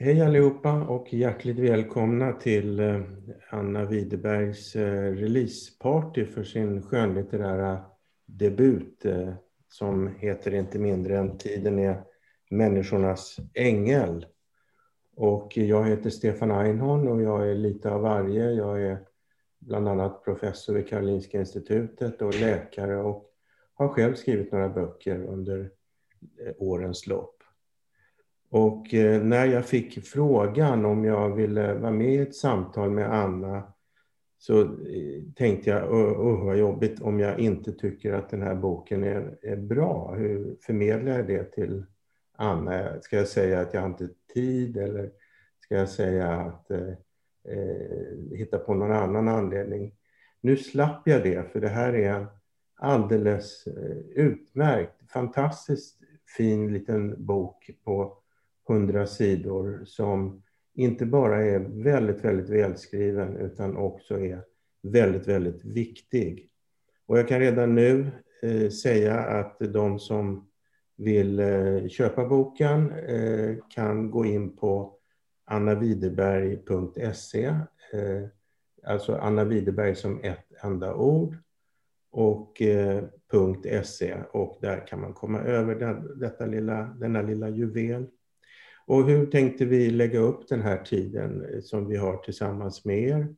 Hej allihopa och hjärtligt välkomna till eh, Anna Widerbergs eh, releaseparty för sin skönlitterära debut eh, som heter inte mindre än Tiden är människornas ängel. Och jag heter Stefan Einhorn och jag är lite av varje. Jag är bland annat professor vid Karolinska institutet och läkare och har själv skrivit några böcker under årens lopp. Och eh, när jag fick frågan om jag ville vara med i ett samtal med Anna så eh, tänkte jag, åh vad jobbigt om jag inte tycker att den här boken är, är bra. Hur förmedlar jag det till Anna? Ska jag säga att jag inte har tid eller ska jag säga att eh, eh hitta på någon annan anledning? Nu slapp jag det, för det här är en alldeles utmärkt, fantastiskt fin liten bok på hundra sidor som inte bara är väldigt, väldigt välskriven utan också är väldigt, väldigt viktig. Och jag kan redan nu eh, säga att de som vill eh, köpa boken eh, kan gå in på annaviderberg.se, eh, alltså Anna Widerberg som ett enda ord och eh, .se och där kan man komma över den, detta lilla, denna lilla juvel. Och hur tänkte vi lägga upp den här tiden eh, som vi har tillsammans med er?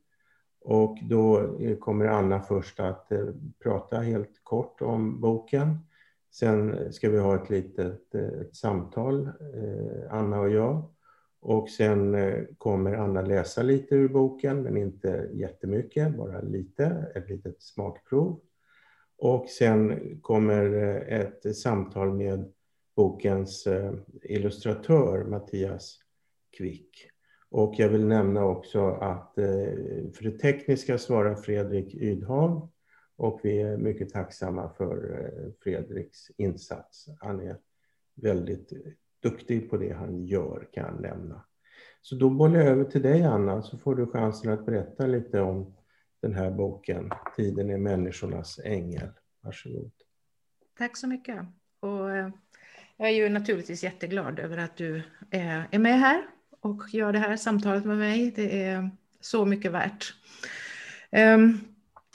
Och då eh, kommer Anna först att eh, prata helt kort om boken. Sen ska vi ha ett litet ett samtal, Anna och jag. Och sen kommer Anna läsa lite ur boken, men inte jättemycket, bara lite, ett litet smakprov. Och sen kommer ett samtal med bokens eh, illustratör Mattias Kvick. Och jag vill nämna också att eh, för det tekniska svarar Fredrik Ydholm. och vi är mycket tacksamma för eh, Fredriks insats. Han är väldigt duktig på det han gör, kan jag nämna. Så då bollar jag över till dig, Anna, så får du chansen att berätta lite om den här boken, Tiden är människornas ängel. Varsågod. Tack så mycket. Och jag är ju naturligtvis jätteglad över att du eh, är med här och gör det här samtalet med mig. Det är så mycket värt. Ehm,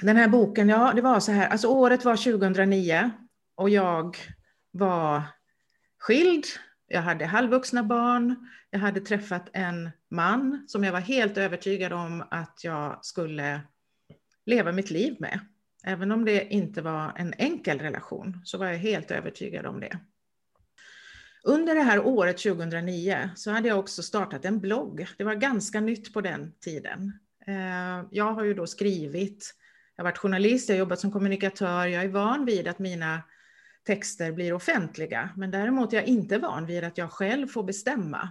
den här boken, ja det var så här, alltså året var 2009 och jag var skild, jag hade halvvuxna barn, jag hade träffat en man som jag var helt övertygad om att jag skulle leva mitt liv med. Även om det inte var en enkel relation så var jag helt övertygad om det. Under det här året 2009 så hade jag också startat en blogg. Det var ganska nytt på den tiden. Eh, jag har ju då skrivit, jag har varit journalist, jag har jobbat som kommunikatör, jag är van vid att mina texter blir offentliga, men däremot är jag inte van vid att jag själv får bestämma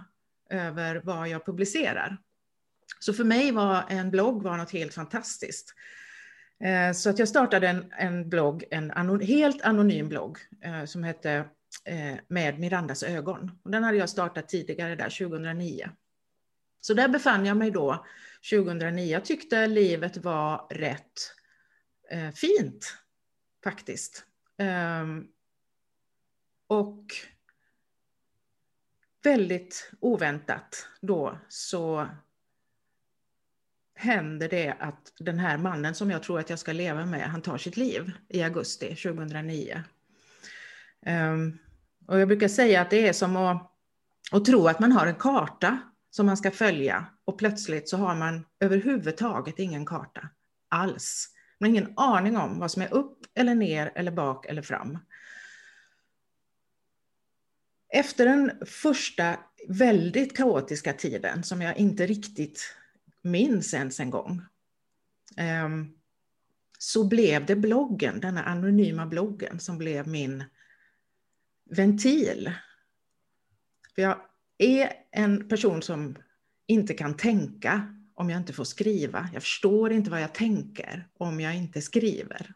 över vad jag publicerar. Så för mig var en blogg var något helt fantastiskt. Eh, så att jag startade en, en blogg, en anon, helt anonym blogg eh, som hette Eh, med Mirandas ögon. Och den hade jag startat tidigare där, 2009. Så där befann jag mig då 2009. Jag tyckte livet var rätt eh, fint, faktiskt. Ehm, och väldigt oväntat då så händer det att den här mannen som jag tror att jag ska leva med, han tar sitt liv i augusti 2009 och jag brukar säga att det är som att, att tro att man har en karta som man ska följa och plötsligt så har man överhuvudtaget ingen karta alls. Man har ingen aning om vad som är upp eller ner eller bak eller fram. Efter den första väldigt kaotiska tiden som jag inte riktigt minns ens en gång ehm, så blev det bloggen, denna anonyma bloggen som blev min ventil. För jag är en person som inte kan tänka om jag inte får skriva. Jag förstår inte vad jag tänker om jag inte skriver.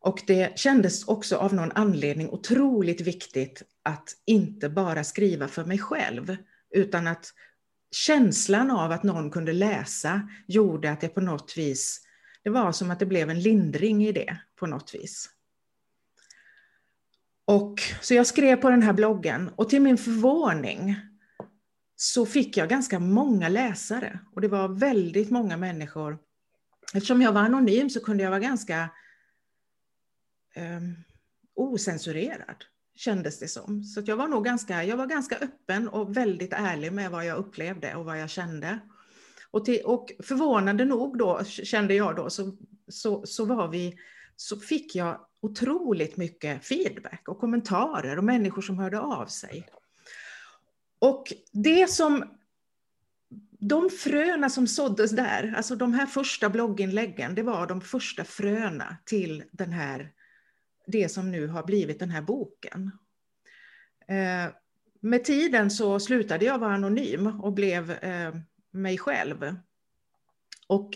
Och det kändes också av någon anledning otroligt viktigt att inte bara skriva för mig själv, utan att känslan av att någon kunde läsa gjorde att det på något vis, det var som att det blev en lindring i det på något vis. Och, så jag skrev på den här bloggen och till min förvåning så fick jag ganska många läsare och det var väldigt många människor. Eftersom jag var anonym så kunde jag vara ganska um, osensurerad, kändes det som. Så jag var nog ganska, jag var ganska öppen och väldigt ärlig med vad jag upplevde och vad jag kände. Och, till, och förvånande nog då, kände jag då, så, så, så, var vi, så fick jag otroligt mycket feedback och kommentarer och människor som hörde av sig. Och det som de fröna som såddes där, alltså de här första blogginläggen, det var de första fröna till den här, det som nu har blivit den här boken. Eh, med tiden så slutade jag vara anonym och blev eh, mig själv. Och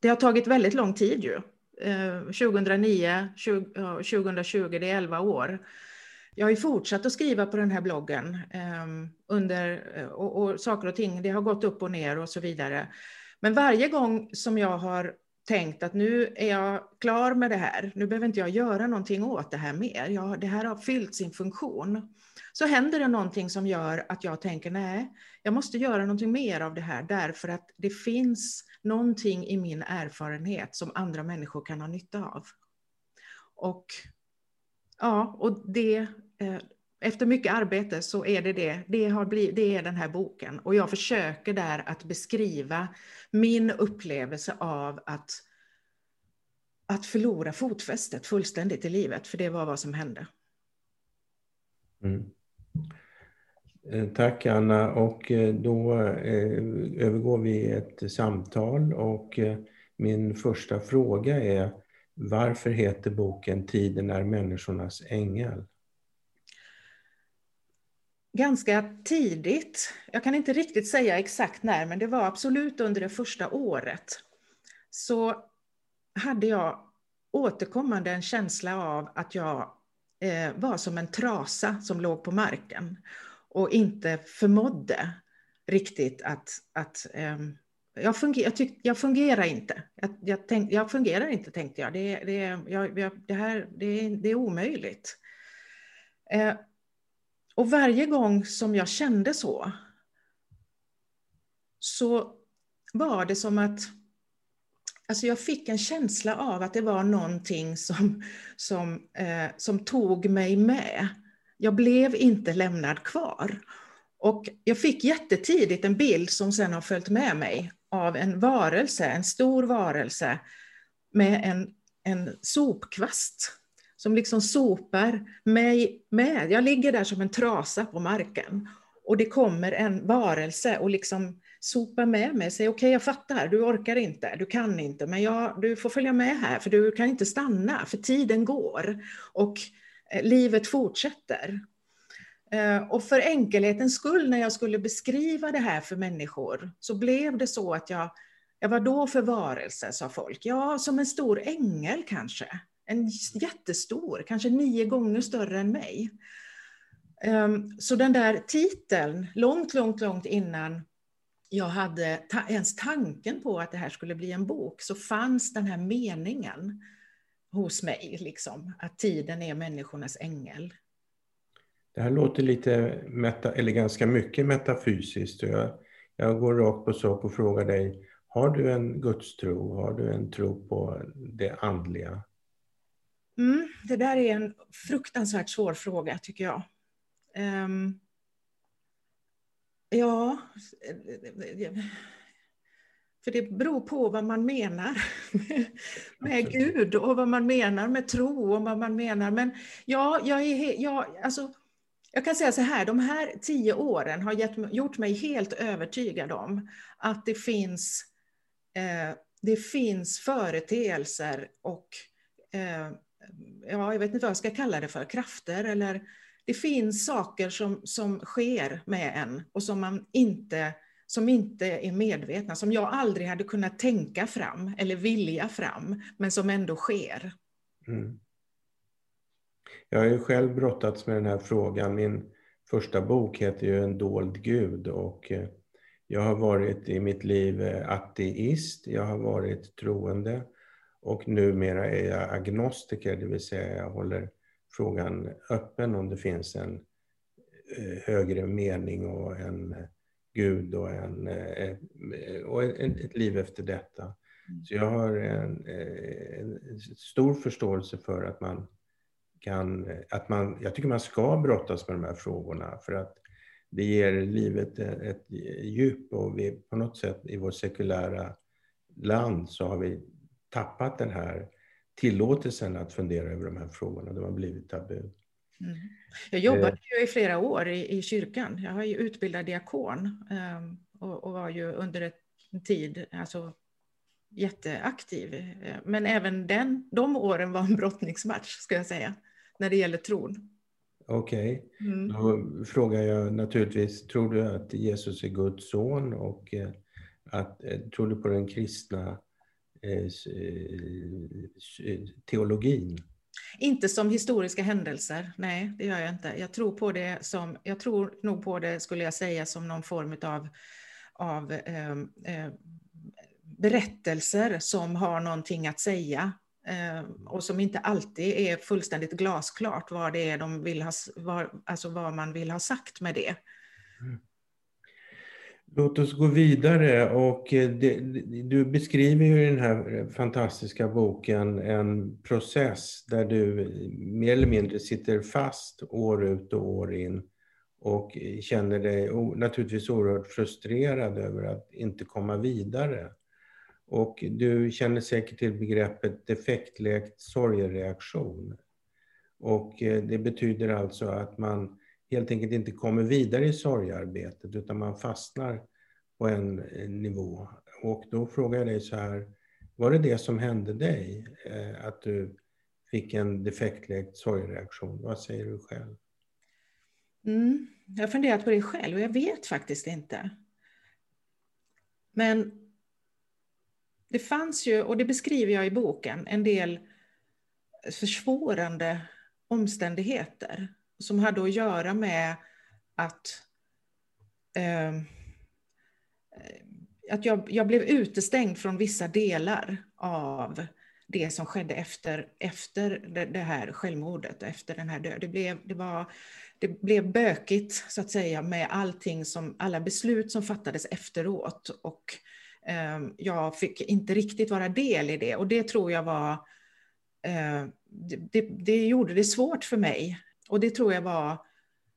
det har tagit väldigt lång tid ju. Eh, 2009, 2020, det är 11 år. Jag har ju fortsatt att skriva på den här bloggen ehm, under, eh, och, och saker och ting, det har gått upp och ner och så vidare. Men varje gång som jag har tänkt att nu är jag klar med det här, nu behöver inte jag göra någonting åt det här mer, jag, det här har fyllt sin funktion. Så händer det någonting som gör att jag tänker nej, jag måste göra någonting mer av det här därför att det finns någonting i min erfarenhet som andra människor kan ha nytta av. Och ja, och det, eh, efter mycket arbete så är det det. Det, har blivit, det är den här boken. Och jag försöker där att beskriva min upplevelse av att, att förlora fotfästet fullständigt i livet. För det var vad som hände. Mm. Eh, tack Anna och eh, då eh, övergår vi i ett samtal och eh, min första fråga är varför heter boken Tiden är människornas ängel? Ganska tidigt, jag kan inte riktigt säga exakt när, men det var absolut under det första året, så hade jag återkommande en känsla av att jag eh, var som en trasa som låg på marken och inte förmådde riktigt att, att ehm, jag, funger, jag, tyck, jag fungerar inte. Jag, jag, tänk, jag fungerar inte, tänkte jag. Det, det, jag, det här, det, det är omöjligt. Eh, och varje gång som jag kände så, så var det som att alltså jag fick en känsla av att det var någonting som, som, eh, som tog mig med jag blev inte lämnad kvar. Och jag fick jättetidigt en bild som sen har följt med mig av en varelse, en stor varelse med en, en sopkvast som liksom sopar mig med. Jag ligger där som en trasa på marken och det kommer en varelse och liksom sopar med mig, säger okej okay, jag fattar, du orkar inte, du kan inte, men jag, du får följa med här för du kan inte stanna, för tiden går. Och eh, livet fortsätter. Eh, och för enkelhetens skull, när jag skulle beskriva det här för människor, så blev det så att jag, jag var då för varelse, sa folk. Ja, som en stor ängel kanske. En jättestor, kanske nio gånger större än mig. Ehm, så den där titeln, långt, långt, långt innan jag hade ens tanken på att det här skulle bli en bok, så fanns den här meningen hos mig, liksom, att tiden är människornas ängel. Det här låter lite, meta, eller ganska mycket metafysiskt. Jag, jag går rakt på sak och frågar dig, har du en gudstro? Har du en tro på det andliga? Mm, det där är en fruktansvärt svår fråga, tycker jag. Um, ja, för det beror på vad man menar med Gud och vad man menar med tro och vad man menar. Men ja, jag, är, jag, alltså, jag kan säga så här, de här tio åren har gett, gjort mig helt övertygad om att det finns, eh, det finns företeelser och eh, ja, jag vet inte vad jag ska kalla det för, krafter eller det finns saker som, som sker med en och som man inte som inte är medvetna, som jag aldrig hade kunnat tänka fram eller vilja fram, men som ändå sker. Mm. Jag har ju själv brottats med den här frågan. Min första bok heter ju En dold gud och eh, jag har varit i mitt liv eh, ateist, jag har varit troende och numera är jag agnostiker, det vill säga jag håller frågan öppen om det finns en eh, högre mening och en Gud och, en, eh, och ett liv efter detta. Mm. Så jag har en, en, stor förståelse för att man kan, att man, jag tycker man ska brottas med de här frågorna för att det ger livet ett djup och vi på något sätt i vårt sekulära land så har vi tappat den här tillåtelsen att fundera över de här frågorna. De har blivit tabu. Mm. Jag jobbade eh. ju i flera år i, i kyrkan. Jag har ju utbildat diakon um, och, och, var ju under en tid alltså, jätteaktiv. Men även den, de åren var en brottningsmatch, ska jag säga, när det gäller tron. Okej, okay. mm. då frågar jag naturligtvis, tror du att Jesus är Guds son och eh, att, eh, tror du på den kristna eh, teologin? Inte som historiska händelser, nej det gör jag inte. Jag tror på det som, jag tror nog på det skulle jag säga som någon form av, av eh, eh, berättelser som har någonting att säga eh, och som inte alltid är fullständigt glasklart vad det är de vill ha, vad, alltså vad man vill ha sagt med det. Mm. Låt oss gå vidare och eh, det, du beskriver ju i den här fantastiska boken en process där du mer eller mindre sitter fast år ut och år in och känner dig naturligtvis oerhört frustrerad över att inte komma vidare. Och du känner säkert till begreppet defektläkt sorgereaktion. Och eh, det betyder alltså att man helt enkelt inte kommer vidare i sorgearbetet utan man fastnar på en nivå. Och då frågar jag dig så här, var det det som hände dig? Eh, att du fick en defektläkt sorgereaktion? Vad säger du själv? Mm, jag har funderat på det själv och jag vet faktiskt inte. Men det fanns ju, och det beskriver jag i boken, en del försvårande omständigheter som hade att göra med att, ehm, eh, att jag, jag blev utestängd från vissa delar av det som skedde efter, efter det, här självmordet, efter den här döden. Det blev, det, var, det blev bökigt, så att säga, med allting som, alla beslut som fattades efteråt. Och eh, jag fick inte riktigt vara del i det. Och det tror jag var... Eh, det, det, det gjorde det svårt för mig och det tror jag var,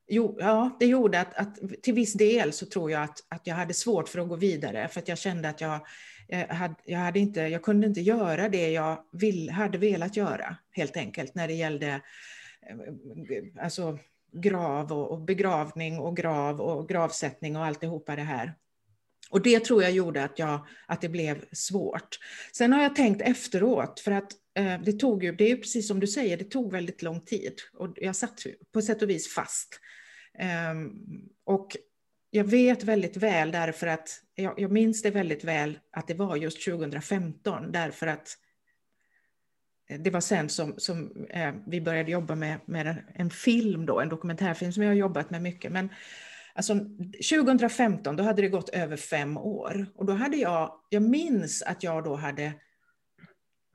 jo, ja, det gjorde att, att till viss del så tror jag att, att jag hade svårt för att gå vidare för att jag kände att jag, eh, jag, hade, jag, hade inte, jag kunde inte göra det jag vill, hade velat göra helt enkelt när det gällde eh, alltså, grav och, och begravning och grav och gravsättning och alltihopa det här. Och det tror jag gjorde att, jag, att det blev svårt. Sen har jag tänkt efteråt, för att Eh, det tog ju, det är precis som du säger, det tog väldigt lång tid och jag satt på sätt och vis fast. Ehm, och jag vet väldigt väl därför att, jag, minns det väldigt väl att det var just 2015 därför att eh, det var sen som, som eh, vi började jobba med, med en, en, film då, en dokumentärfilm som jag har jobbat med mycket. Men alltså 2015, då hade det gått över fem år och då hade jag, jag minns att jag då hade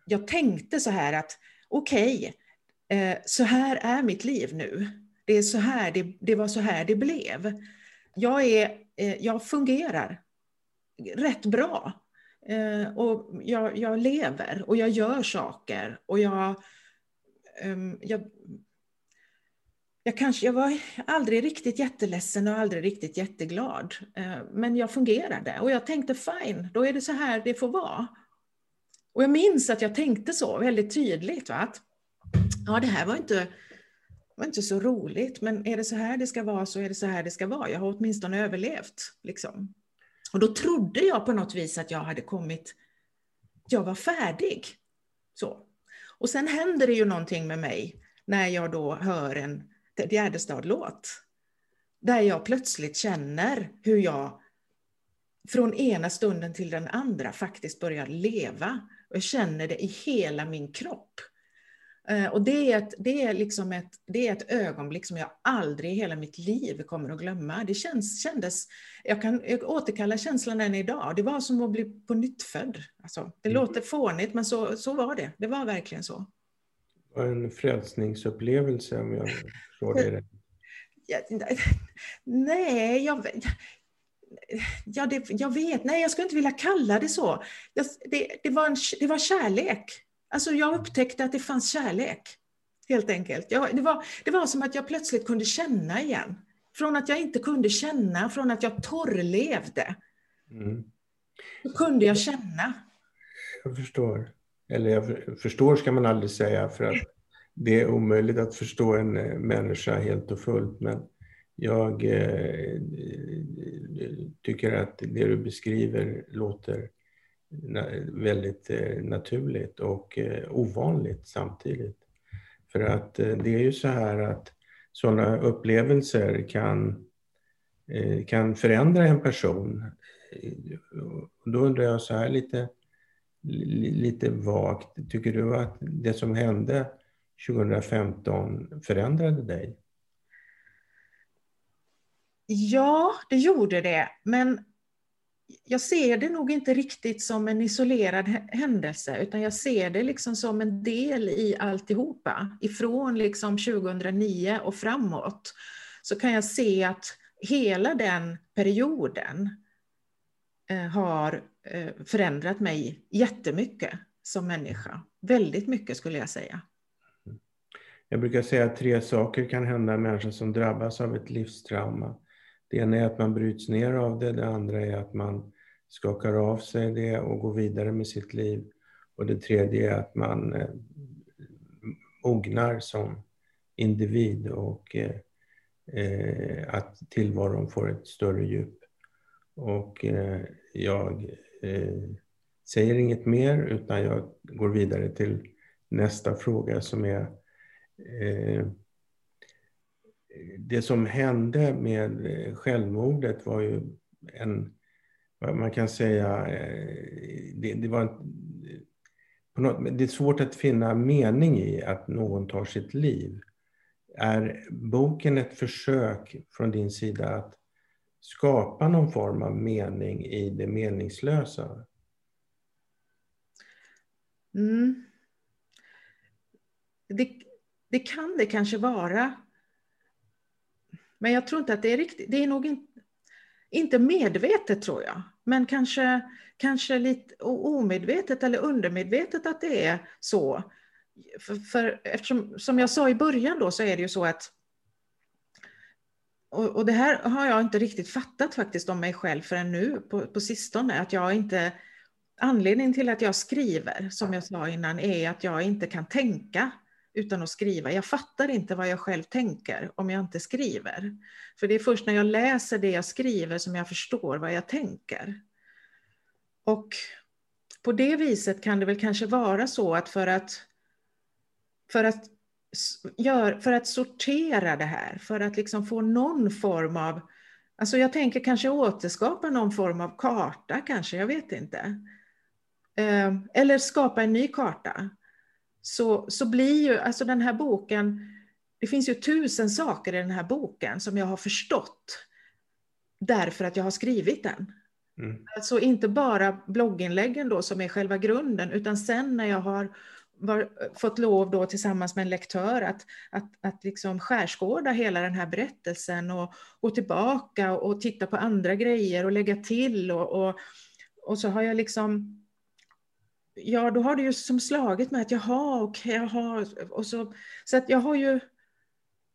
jag tänkte så här att okej, okay, eh, så här är mitt liv nu. Det, är så här, det, det var så här det blev. Jag, är, eh, jag fungerar rätt bra. Eh, och jag, jag, lever och jag gör saker. Och jag, ehm, jag, jag, kanske, jag var aldrig riktigt jätteledsen och aldrig riktigt jätteglad. Eh, men jag fungerade och jag tänkte fine, då är det så här det får vara. Och jag minns att jag tänkte så väldigt tydligt, va? att ja, det här var inte, var inte så roligt, men är det så här det ska vara så är det så här det ska vara. Jag har åtminstone överlevt. Liksom. Och då trodde jag på något vis att jag hade kommit, jag var färdig. Så. Och sen händer det ju någonting med mig när jag då hör en Ted Gärdestad-låt. Där jag plötsligt känner hur jag från ena stunden till den andra faktiskt börjar leva och jag känner det i hela min kropp. Eh, och det är, ett, det, är liksom ett, det är ett ögonblick som jag aldrig i hela mitt liv kommer att glömma. Det känns, kändes, jag kan återkalla känslan än idag. Det var som att bli på nytt född. Alltså, det mm. låter fånigt, men så, så var det. Det var verkligen så. En frälsningsupplevelse om jag förstår det rätt. Nej, jag, ja, det, jag vet, nej jag skulle inte vilja kalla det så. Det, det, var, en, det var kärlek. Alltså jag upptäckte att det fanns kärlek. Helt enkelt. Jag, det, var, det var som att jag plötsligt kunde känna igen. Från att jag inte kunde känna, från att jag torrlevde. Mm. Då kunde jag känna. Jag förstår. Eller jag förstår ska man aldrig säga för att det är omöjligt att förstå en eh, människa helt och fullt. Men jag eh, tycker att det du beskriver låter väldigt eh, naturligt och eh, ovanligt samtidigt. För att eh, det är ju så här att sådana upplevelser kan, eh, kan förändra en person. Då undrar jag så här lite, lite vagt, tycker du att det som hände 2015 förändrade dig? Ja, det gjorde det, men jag ser det nog inte riktigt som en isolerad händelse, utan jag ser det liksom som en del i alltihopa. Ifrån liksom 2009 och framåt så kan jag se att hela den perioden eh, har eh, förändrat mig jättemycket som människa. Väldigt mycket skulle jag säga. Jag brukar säga att tre saker kan hända en människa som drabbas av ett livstrauma. Det ena är att man bryts ner av det, det andra är att man skakar av sig det och går vidare med sitt liv. Och det tredje är att man eh, mognar som individ och eh, eh att tillvaron får ett större djup. Och eh, jag eh, säger inget mer utan jag går vidare till nästa fråga som är eh, det som hände med eh, självmordet var ju en, man kan säga, eh, det, det var något, det är svårt att finna mening i att någon tar sitt liv. Är boken ett försök från din sida att skapa någon form av mening i det meningslösa? Mm. Det, det kan det kanske vara. Men jag tror inte att det är riktigt, det är nog in, inte medvetet tror jag, men kanske, kanske lite omedvetet eller undermedvetet att det är så. För, för eftersom, som jag sa i början då, så är det ju så att och, och, det här har jag inte riktigt fattat faktiskt om mig själv förrän nu på, på sistone, att jag inte Anledningen till att jag skriver, som jag sa innan, är att jag inte kan tänka utan att skriva. Jag fattar inte vad jag själv tänker om jag inte skriver. För det är först när jag läser det jag skriver som jag förstår vad jag tänker. Och på det viset kan det väl kanske vara så att för att, för att, gör, för att sortera det här, för att liksom få någon form av Alltså jag tänker kanske återskapa någon form av karta kanske, jag vet inte. Ehm, eller skapa en ny karta så, så blir ju alltså den här boken, det finns ju tusen saker i den här boken som jag har förstått därför att jag har skrivit den. Mm. Alltså inte bara blogginläggen då som är själva grunden, utan sen när jag har var, fått lov då tillsammans med en lektör att, att, att liksom skärskåda hela den här berättelsen och gå tillbaka och titta på andra grejer och lägga till och, och, och så har jag liksom ja, då har det ju som slagit mig att jaha, okej, okay, jaha, och så, så att jag har ju,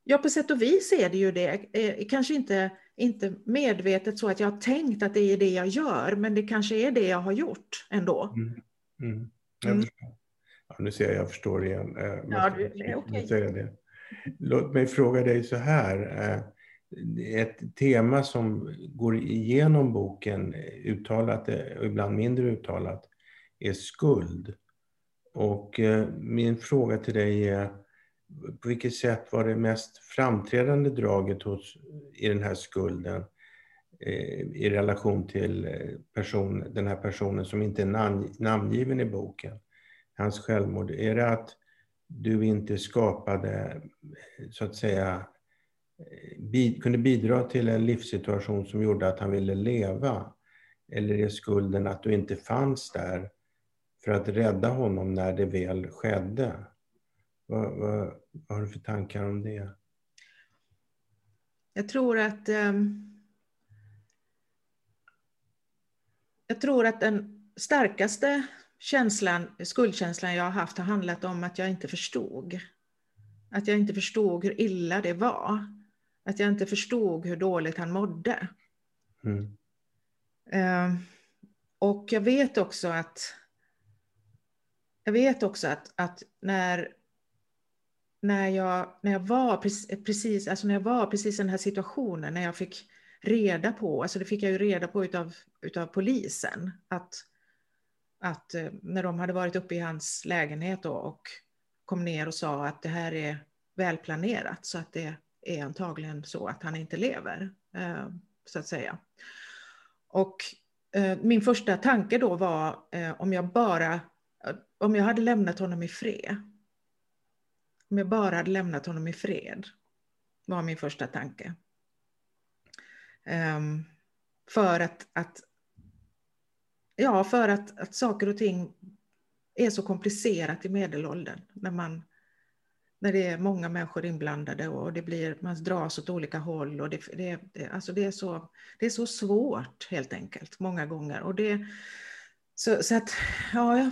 ja på sätt och vis är det ju det, eh, kanske inte, inte medvetet så att jag har tänkt att det är det jag gör, men det kanske är det jag har gjort ändå. Mm. Mm. Mm. Ja, nu ser jag, jag förstår igen. Eh, ja, det är okej. Okay. Låt mig fråga dig så här. Eh, ett tema som går igenom boken, uttalat och ibland mindre uttalat, är skuld. Och eh, min fråga till dig är, på vilket sätt var det mest framträdande draget hos, i den här skulden eh, i relation till eh, person, den här personen som inte är namn, namngiven i boken, hans självmord? Är det att du inte skapade, så att säga, eh, bid, kunde bidra till en livssituation som gjorde att han ville leva? Eller är skulden att du inte fanns där för att rädda honom när det väl skedde. Vad, vad, vad har du för tankar om det? Jag tror att, um, jag tror att den starkaste känslan, skuldkänslan jag har haft har handlat om att jag inte förstod. Att jag inte förstod hur illa det var. Att jag inte förstod hur dåligt han mådde. Mm. Uh, och jag vet också att jag vet också att, att när, när, jag, när, jag var precis, alltså när jag var precis i den här situationen, när jag fick reda på, alltså det fick jag ju reda på utav, utav polisen, att, att eh, när de hade varit uppe i hans lägenhet och kom ner och sa att det här är välplanerat så att det är antagligen så att han inte lever, eh, så att säga. Och eh, min första tanke då var om jag bara, om jag hade lämnat honom i fred, om jag bara hade lämnat honom i fred, var min första tanke. Um, för att, att, ja, för att, att saker och ting är så komplicerat i medelåldern. När, man, när det är många människor inblandade och det blir, man dras åt olika håll. Och det, det, det, alltså det, är så, det är så svårt helt enkelt, många gånger. Och det, så, så att, ja,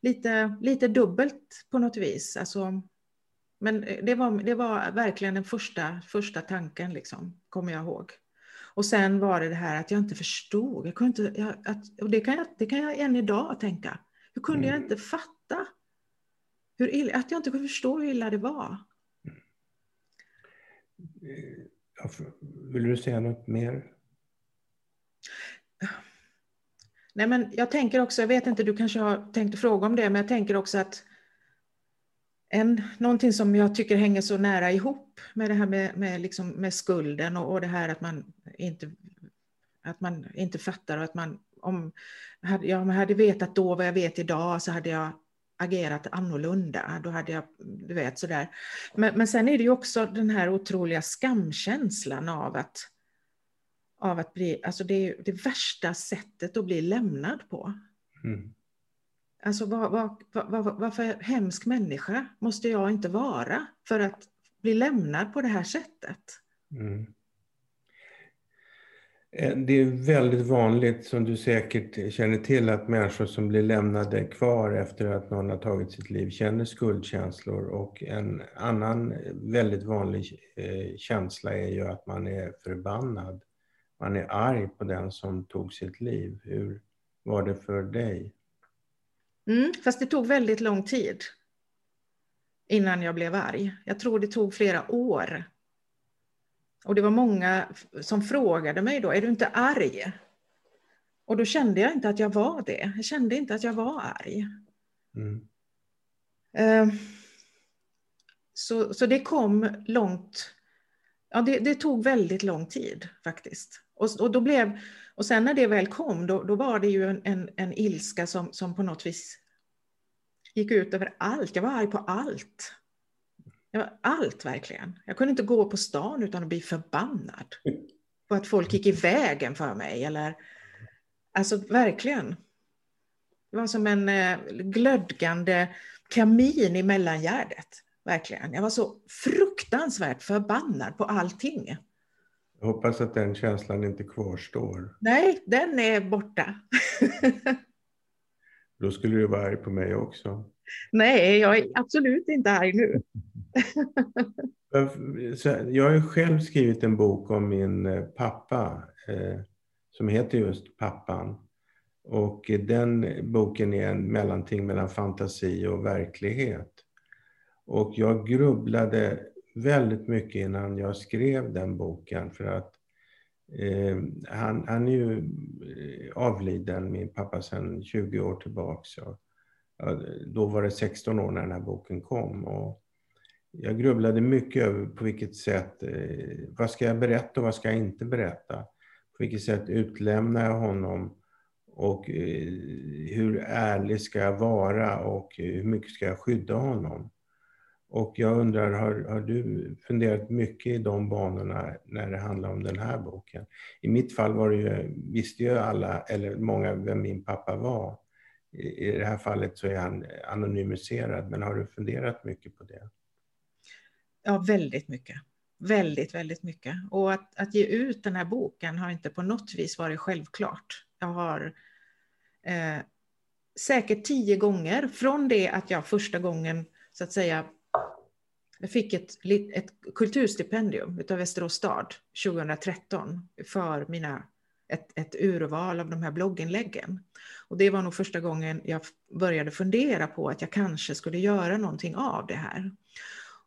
lite, lite dubbelt på något vis. Alltså, men det var, det var verkligen den första, första tanken, liksom, kommer jag ihåg. Och sen var det det här att jag inte förstod. Jag kunde inte, jag, att, och det, kan jag, det kan jag än idag tänka. Hur kunde mm. jag inte fatta? Hur illa, att jag inte kunde förstå hur illa det var. Vill du säga något mer? Nej, men jag tänker också, jag vet inte, du kanske har tänkt fråga om det, men jag tänker också att en, någonting som jag tycker hänger så nära ihop med det här med, med, liksom, med skulden och, och det här att man inte, att man inte fattar och att man om hade, jag hade vetat då vad jag vet idag så hade jag agerat annorlunda. Då hade jag, du vet sådär. Men, men sen är det ju också den här otroliga skamkänslan av att, av att bli, alltså det är det värsta sättet att bli lämnad på. Mm. Alltså vad, vad, vad, vad för hemsk människa måste jag inte vara för att bli lämnad på det här sättet? Mm. Eh, det är väldigt vanligt, som du säkert känner till, att människor som blir lämnade kvar efter att någon har tagit sitt liv känner skuldkänslor. Och en annan väldigt vanlig eh, känsla är ju att man är förbannad. Man är arg på den som tog sitt liv. Hur var det för dig? Mm, fast det tog väldigt lång tid innan jag blev arg. Jag tror det tog flera år. Och det var många som frågade mig då, är du inte arg? Och då kände jag inte att jag var det. Jag kände inte att jag var arg. Mm. Uh, så, så det kom långt. Ja, det, det, tog väldigt lång tid faktiskt. Och, och, då blev, och sen när det väl kom, då, då var det ju en, en, en ilska som, som på något vis gick ut över allt. Jag var arg på allt. Jag var allt verkligen. Jag kunde inte gå på stan utan att bli förbannad. På att folk gick i vägen för mig. Eller, alltså verkligen. Det var som en eh, glödgande kamin i mellangärdet. Verkligen. Jag var så fruktansvärt förbannad på allting. Jag hoppas att den känslan inte kvarstår. Nej, den är borta. Då skulle du vara arg på mig också. Nej, jag är absolut inte arg nu. jag har själv skrivit en bok om min eh, pappa eh, som heter just Pappan. Och den boken är en mellanting mellan fantasi och verklighet. Och jag grubblade väldigt mycket innan jag skrev den boken för att eh, han, han är ju eh, avliden, min pappa, sedan 20 år tillbaks. Ja, då var det 16 år när den här boken kom. Och jag grubblade mycket över på vilket sätt, eh, vad ska jag berätta och vad ska jag inte berätta? På vilket sätt utlämnar jag honom? Och eh, hur ärlig ska jag vara och eh, hur mycket ska jag skydda honom? Och jag undrar, har, har, du funderat mycket i de banorna när det handlar om den här boken? I mitt fall var det ju, visste ju alla, eller många, vem min pappa var. I, I det här fallet så är han anonymiserad, men har du funderat mycket på det? Ja, väldigt mycket. väldigt, väldigt mycket. Och att, att ge ut den här boken har inte på något vis varit självklart. Jag har eh, säkert tio gånger från det att jag första gången så att säga jag fick ett, ett kulturstipendium av Västerås stad 2013 för mina, ett, ett urval av de här blogginläggen. Och det var nog första gången jag började fundera på att jag kanske skulle göra någonting av det här.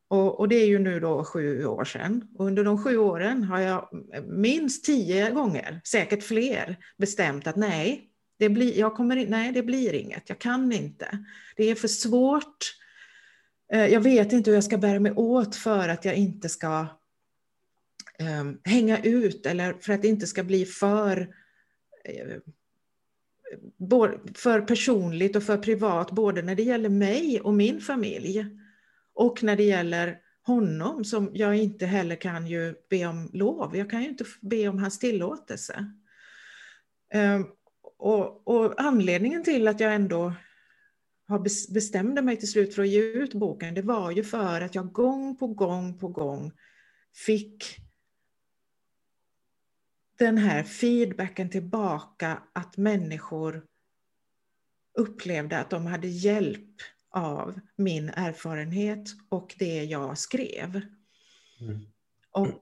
Och, och, det är ju nu då sju år sedan. Och under de sju åren har jag minst tio gånger, säkert fler, bestämt att nej, det blir, jag kommer, nej, det blir inget. Jag kan inte. Det är för svårt. Eh, jag vet inte hur jag ska bära mig åt för att jag inte ska um, hänga ut eller för att det inte ska bli för, uh, för personligt och för privat, både när det gäller mig och min familj och när det gäller honom som jag inte heller kan ju be om lov. Jag kan ju inte be om hans tillåtelse. Um, och, och, anledningen till att jag ändå har bestämde mig till slut för att ge ut boken, det var ju för att jag gång på gång på gång fick den här feedbacken tillbaka att människor upplevde att de hade hjälp av min erfarenhet och det jag skrev. Mm. Och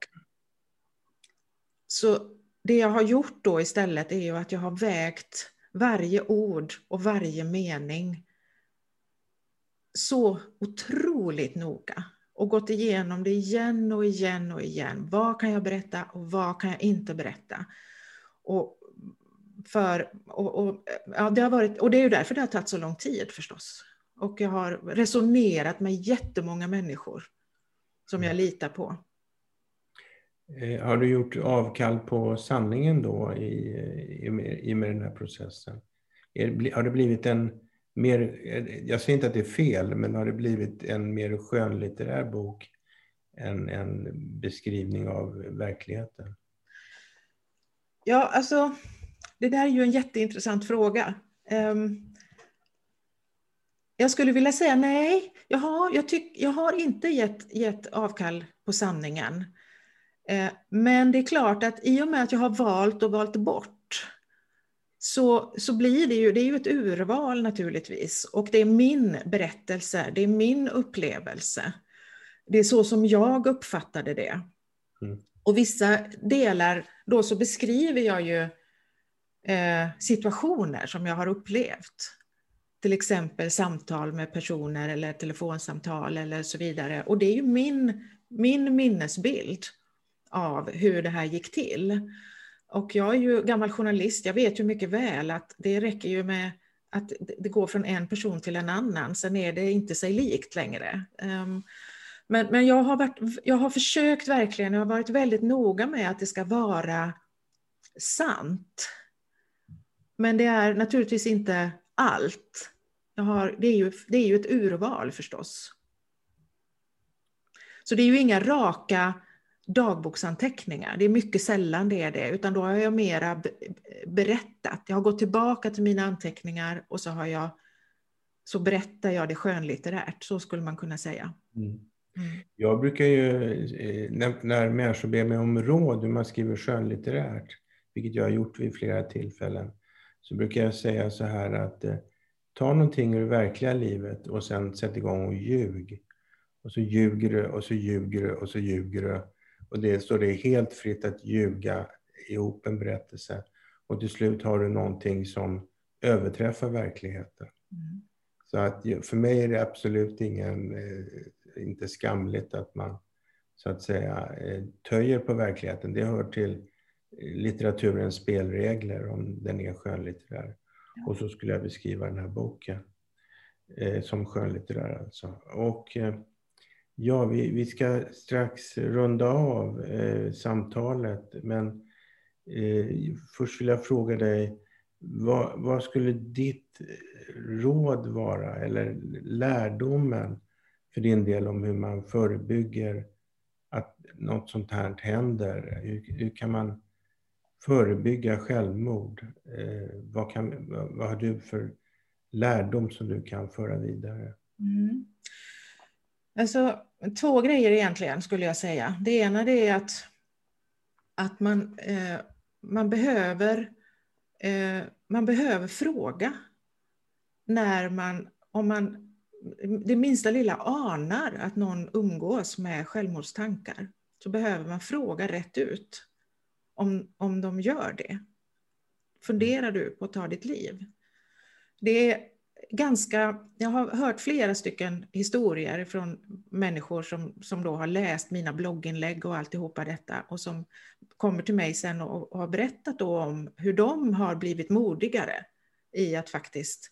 så det jag har gjort då istället är ju att jag har vägt varje ord och varje mening så otroligt noga och gått igenom det igen och igen och igen. Vad kan jag berätta och vad kan jag inte berätta? Och, för, och, och, ja, det har varit, och det är ju därför det har tagit så lång tid förstås. Och jag har resonerat med jättemånga människor som jag litar på. Eh, har du gjort avkall på sanningen då i, i, i med den här processen? Är, har det blivit en mer, jag säger inte att det är fel, men har det blivit en mer skönlitterär bok än en beskrivning av verkligheten? Ja, alltså, det där är ju en jätteintressant fråga. Um, jag skulle vilja säga nej, jag har, jag tyck, jag har inte gett, gett avkall på sanningen. Eh, men det är klart att i och med att jag har valt och valt bort så, så blir det ju, det är ju ett urval naturligtvis. Och det är min berättelse, det är min upplevelse. Det är så som jag uppfattade det. Mm. Och vissa delar, då så beskriver jag ju eh, situationer som jag har upplevt. Till exempel samtal med personer eller telefonsamtal eller så vidare. Och det är ju min, min minnesbild av hur det här gick till. Och jag är ju gammal journalist, jag vet ju mycket väl att det räcker ju med att det går från en person till en annan, sen är det inte sig likt längre. Ehm, men, men jag, har varit, jag har försökt verkligen, jag har varit väldigt noga med att det ska vara sant. Men det är naturligtvis inte allt. Jag har, det, är ju, det är ju ett urval förstås. Så det är ju inga raka dagboksanteckningar. Det är mycket sällan det är det, utan då har jag mera berättat. Jag har gått tillbaka till mina anteckningar och så har jag så berättar jag det skönlitterärt, så skulle man kunna säga. Mm. Mm. Jag brukar ju, eh, när, när människor ber mig om råd hur man skriver skönlitterärt, vilket jag har gjort vid flera tillfällen, så brukar jag säga så här att eh, ta någonting ur det verkliga livet och sen sätt igång och ljug. Och så ljuger du och så ljuger du och så ljuger du och det står det helt fritt att ljuga ihop en berättelse. Och till slut har du någonting som överträffar verkligheten. Mm. Så att för mig är det absolut ingen, eh, inte skamligt att man så att säga eh, töjer på verkligheten. Det hör till litteraturens spelregler om den är skönlitterär. Ja. Och så skulle jag beskriva den här boken eh, som skönlitterär alltså. Och eh, Ja, vi, vi ska strax runda av eh, samtalet, men eh, först vill jag fråga dig, vad, vad, skulle ditt råd vara, eller lärdomen för din del om hur man förebygger att något sånt här händer? Hur, hur kan man förebygga självmord? Eh, vad, kan, vad, vad, har du för lärdom som du kan föra vidare? Mm. Alltså, två grejer egentligen skulle jag säga. Det ena det är att, att man, eh, man, behöver, eh, man behöver fråga när man, om man det minsta lilla anar att någon umgås med självmordstankar så behöver man fråga rätt ut om, om de gör det. Funderar du på att ta ditt liv? Det ganska, jag har hört flera stycken historier från människor som, som då har läst mina blogginlägg och alltihopa detta och som kommer till mig sen och, och har berättat då om hur de har blivit modigare i att faktiskt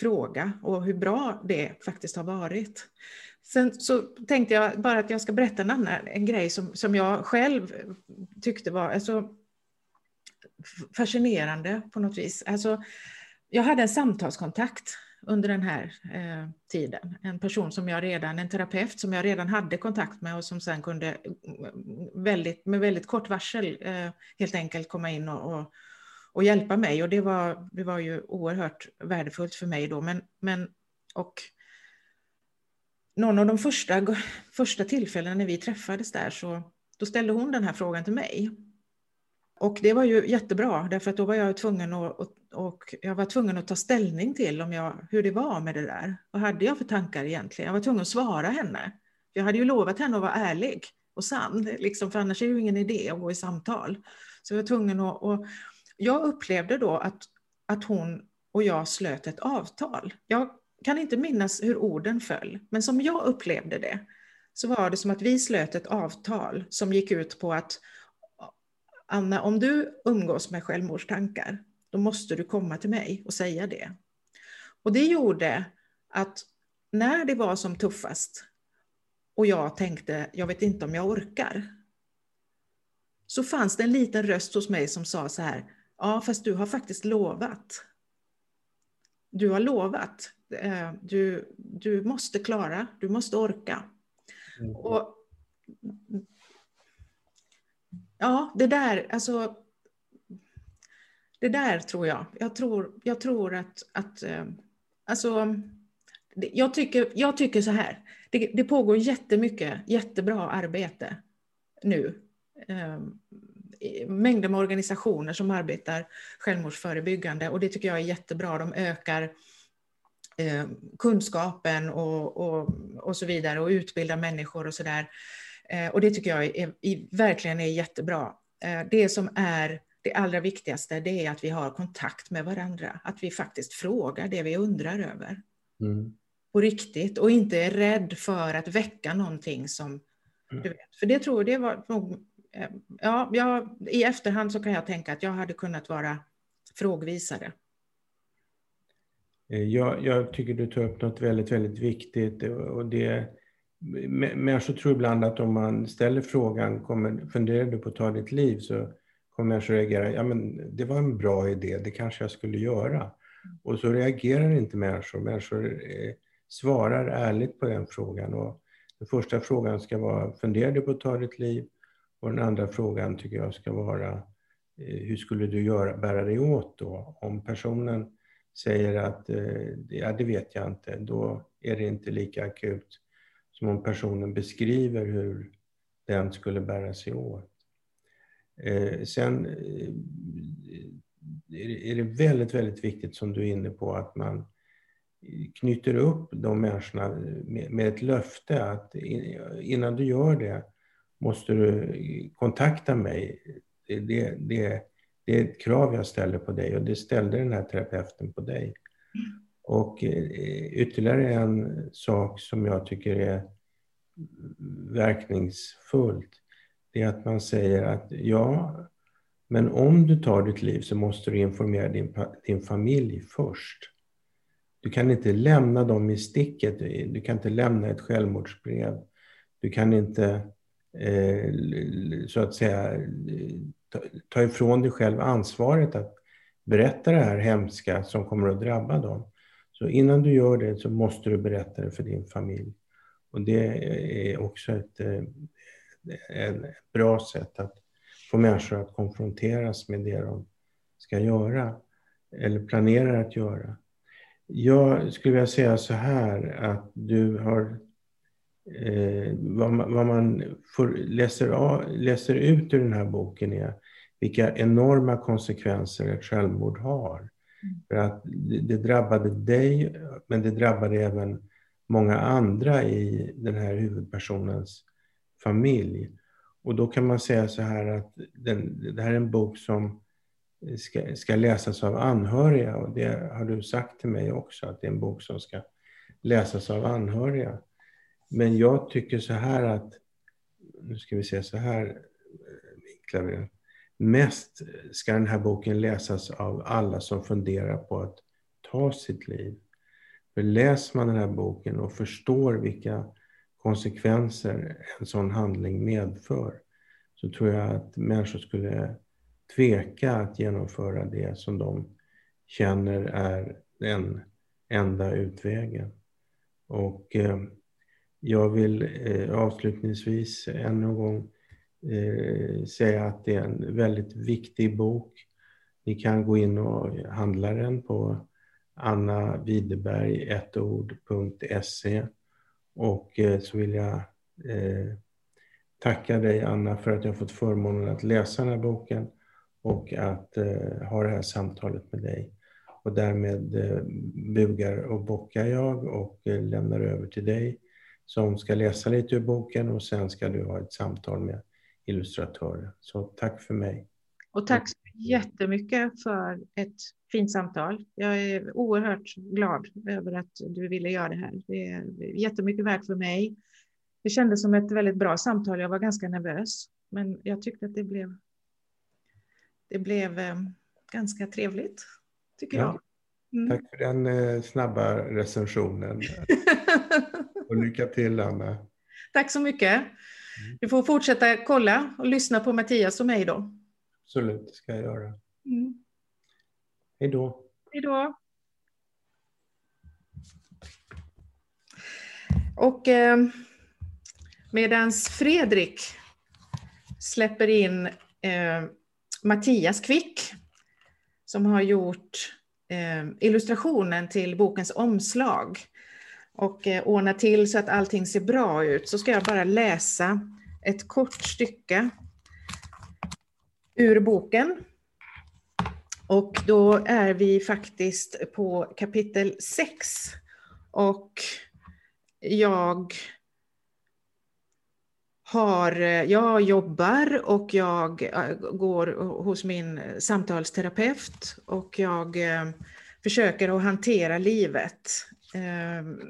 fråga och hur bra det faktiskt har varit. Sen så tänkte jag bara att jag ska berätta en annan en grej som, som jag själv tyckte var alltså, fascinerande på något vis. Alltså, jag hade en samtalskontakt under den här eh, tiden. En person som jag redan, en terapeut som jag redan hade kontakt med och som sen kunde mm, mm, väldigt, med väldigt kort varsel eh, helt enkelt komma in och, och, och, hjälpa mig. Och det var, det var ju oerhört värdefullt för mig då. Men, men, och någon av de första, första tillfällena när vi träffades där så då ställde hon den här frågan till mig. Och det var ju jättebra, därför att då var jag tvungen att, och, och jag var tvungen att ta ställning till om jag, hur det var med det där. Vad hade jag för tankar egentligen? Jag var tvungen att svara henne. Jag hade ju lovat henne att vara ärlig och sann, liksom, för annars är det ju ingen idé att gå i samtal. Så jag var tvungen att... Och jag upplevde då att, att hon och jag slöt ett avtal. Jag kan inte minnas hur orden föll, men som jag upplevde det så var det som att vi slöt ett avtal som gick ut på att Anna, om du umgås med självmordstankar, då måste du komma till mig och säga det. Och det gjorde att när det var som tuffast och jag tänkte, jag vet inte om jag orkar, så fanns det en liten röst hos mig som sa så här, ja fast du har faktiskt lovat. Du har lovat. Eh, du, du måste klara, du måste orka. Mm. Och ja, det där, alltså det där tror jag. Jag tror, jag tror att, att eh, alltså, jag tycker, jag tycker så här. Det, det pågår jättemycket jättebra arbete nu. Ehm, mängder med organisationer som arbetar självmordsförebyggande och det tycker jag är jättebra. De ökar ehm, kunskapen och, och, och så vidare och utbildar människor och så där och det tycker jag är, är, verkligen är jättebra. Eh, det som är det allra viktigaste det är att vi har kontakt med varandra, att vi faktiskt frågar det vi undrar över. Mm. På riktigt och inte är rädd för att väcka någonting som mm. du vet. För det tror jag, det var nog, eh, ja, jag, i efterhand så kan jag tänka att jag hade kunnat vara frågvisare. Jag, jag tycker du tar upp något väldigt, väldigt viktigt och det Människor tror ibland att om man ställer frågan, kommer, funderar du på att ta ditt liv? Så kommer människor reagera, ja men det var en bra idé, det kanske jag skulle göra. Och så reagerar inte människor. Människor eh, svarar ärligt på den frågan. Och den första frågan ska vara, funderar du på att ta ditt liv? Och den andra frågan tycker jag ska vara, eh, hur skulle du göra, bära dig åt då? Om personen säger att, eh, ja det vet jag inte, då är det inte lika akut som om personen beskriver hur den skulle bära sig åt. Eh, sen eh, är det väldigt, väldigt viktigt som du är inne på att man knyter upp de människorna med, ett löfte att innan du gör det måste du kontakta mig. Det, det, det, det är ett krav jag ställer på dig och det ställde den här terapeuten på dig. Mm. Och eh, ytterligare en sak som jag tycker är verkningsfullt, det är att man säger att ja, men om du tar ditt liv så måste du informera din, din familj först. Du kan inte lämna dem i sticket. Du kan inte lämna ett självmordsbrev. Du kan inte eh, så att säga ta, ta ifrån dig själv ansvaret att berätta det här hemska som kommer att drabba dem. Så innan du gör det så måste du berätta det för din familj. Och det är också ett, ett eh, bra sätt att få människor att konfronteras med det de ska göra eller planerar att göra. Jag skulle vilja säga så här att du har eh, vad, man, vad man får, läser, av, läser ut ur den här boken är vilka enorma konsekvenser ett självmord har. Mm. För att det, det drabbade dig, men det drabbade även många andra i den här huvudpersonens familj. Och då kan man säga så här att den, det här är en bok som ska, ska läsas av anhöriga och det har du sagt till mig också att det är en bok som ska läsas av anhöriga. Men jag tycker så här att, nu ska vi se så här, vinklar Mest ska den här boken läsas av alla som funderar på att ta sitt liv. För läser man den här boken och förstår vilka konsekvenser en sån handling medför så tror jag att människor skulle tveka att genomföra det som de känner är den enda utvägen. Och eh, jag vill eh, avslutningsvis ännu en gång eh, säga att det är en väldigt viktig bok. Ni kan gå in och handla den på Anna Widerberg, ettord.se. Och eh, så vill jag eh, tacka dig Anna för att jag fått förmånen att läsa den här boken och att eh, ha det här samtalet med dig. Och därmed eh, bugar och bockar jag och eh, lämnar över till dig som ska läsa lite ur boken och sen ska du ha ett samtal med illustratören. Så tack för mig. Och tack så jättemycket för ett fint samtal. Jag är oerhört glad över att du ville göra det här. Det är jättemycket värt för mig. Det kändes som ett väldigt bra samtal. Jag var ganska nervös, men jag tyckte att det blev. Det blev eh, ganska trevligt tycker ja. jag. Mm. Tack för den eh, snabba recensionen. och lycka till Anna. Tack så mycket. Mm. Du får fortsätta kolla och lyssna på Mattias och mig då. Absolut, det ska jag göra. Mm. Hej då. Hej då. Och eh, medans Fredrik släpper in eh, Mattias Kvick som har gjort eh, illustrationen till bokens omslag och eh, ordnat till så att allting ser bra ut så ska jag bara läsa ett kort stycke ur boken. Och då är vi faktiskt på kapitel 6 och jag har, jag jobbar och jag eh, går hos min samtalsterapeut och jag eh, försöker att hantera livet. Ehm,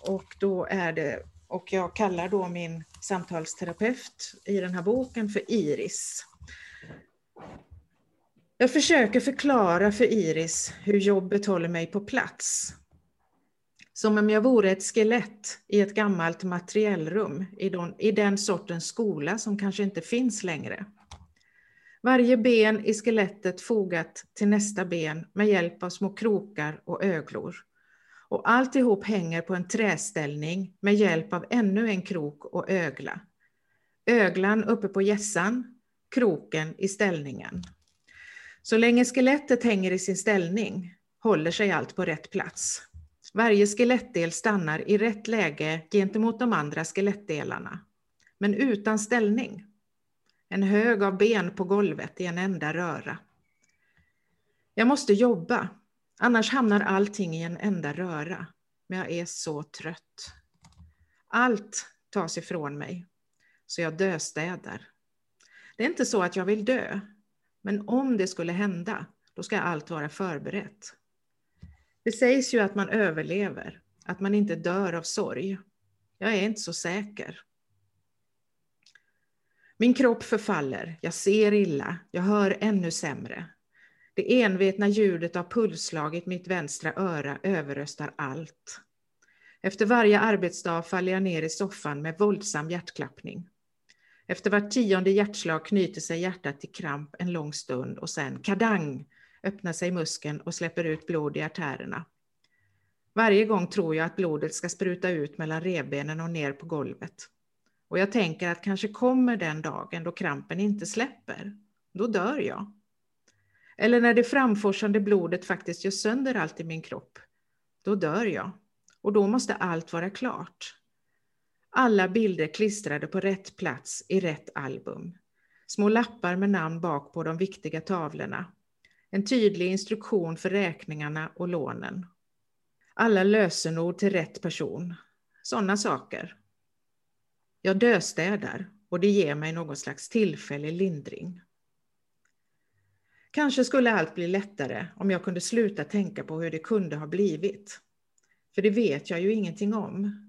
och då är det, och jag kallar då min samtalsterapeut i den här boken för Iris. Jag försöker förklara för Iris hur jobbet håller mig på plats som om jag vore ett skelett i ett gammalt materiellrum i, i den sortens skola som kanske inte finns längre. Varje ben i skelettet fogat till nästa ben med hjälp av små krokar och öglor. Och alltihop hänger på en träställning med hjälp av ännu en krok och ögla. Öglan uppe på gässan, kroken i ställningen. Så länge skelettet hänger i sin ställning håller sig allt på rätt plats. Varje skelettdel stannar i rätt läge gentemot de andra skelettdelarna, men utan ställning. En hög av ben på golvet i en enda röra. Jag måste jobba, annars hamnar allting i en enda röra. Men jag är så trött. Allt tas ifrån mig, så jag döstädar. Det är inte så att jag vill dö, men om det skulle hända, då ska allt vara förberett. Det sägs ju att man överlever, att man inte dör av sorg. Jag är inte så säker. Min kropp förfaller, jag ser illa, jag hör ännu sämre. Det envetna ljudet av pulsslag i mitt vänstra öra överröstar allt. Efter varje arbetsdag faller jag ner i soffan med våldsam hjärtklappning. Efter vart tionde hjärtslag knyter sig hjärtat till kramp en lång stund och sen kadang öppnar sig muskeln och släpper ut blod i artärerna. Varje gång tror jag att blodet ska spruta ut mellan revbenen och ner på golvet. Och jag tänker att kanske kommer den dagen då krampen inte släpper. Då dör jag. Eller när det framforsande blodet faktiskt gör sönder allt i min kropp. Då dör jag. Och då måste allt vara klart. Alla bilder klistrade på rätt plats i rätt album. Små lappar med namn bak på de viktiga tavlorna. En tydlig instruktion för räkningarna och lånen. Alla lösenord till rätt person. Sådana saker. Jag döstädar och det ger mig någon slags tillfällig lindring. Kanske skulle allt bli lättare om jag kunde sluta tänka på hur det kunde ha blivit. För det vet jag ju ingenting om.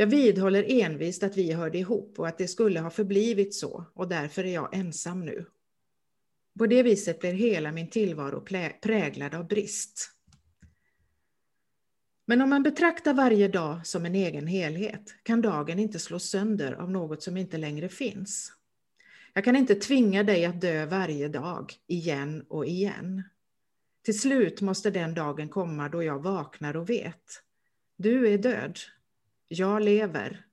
Jag vidhåller envist att vi hörde ihop och att det skulle ha förblivit så och därför är jag ensam nu. På det viset blir hela min tillvaro präglad av brist. Men om man betraktar varje dag som en egen helhet kan dagen inte slås sönder av något som inte längre finns. Jag kan inte tvinga dig att dö varje dag, igen och igen. Till slut måste den dagen komma då jag vaknar och vet. Du är död. Jag lever.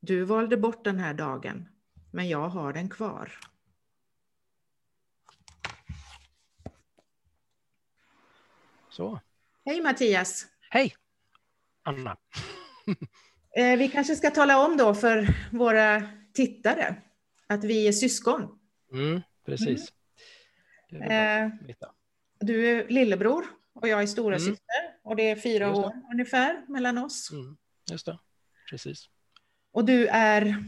Du valde bort den här dagen, men jag har den kvar. Så. Hej Mattias! Hej Anna! Eh, vi kanske ska tala om då för våra tittare att vi är syskon. Mm, precis. Mm. Eh, du är lillebror och jag är stora mm. syster och det är fyra år ungefär mellan oss. Mm. Just det, precis. Och du är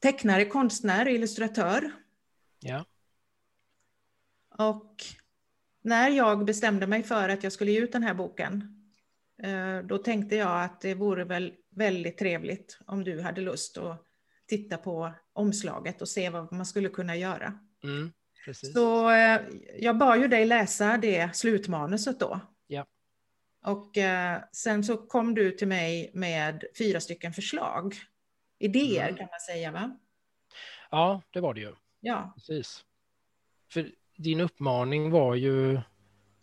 tecknare, konstnär, illustratör. Ja. Och när jag bestämde mig för att jag skulle ge ut den här boken, eh, då tänkte jag att det vore väl väldigt trevligt om du hade lust att titta på omslaget och se vad man skulle kunna göra. Mm, så eh, jag bad ju dig läsa det slutmanuset då. Och eh, sen så kom du till mig med fyra stycken förslag. Idéer mm. kan man säga va? Ja, det var det ju. Ja. Precis. För din uppmaning var ju,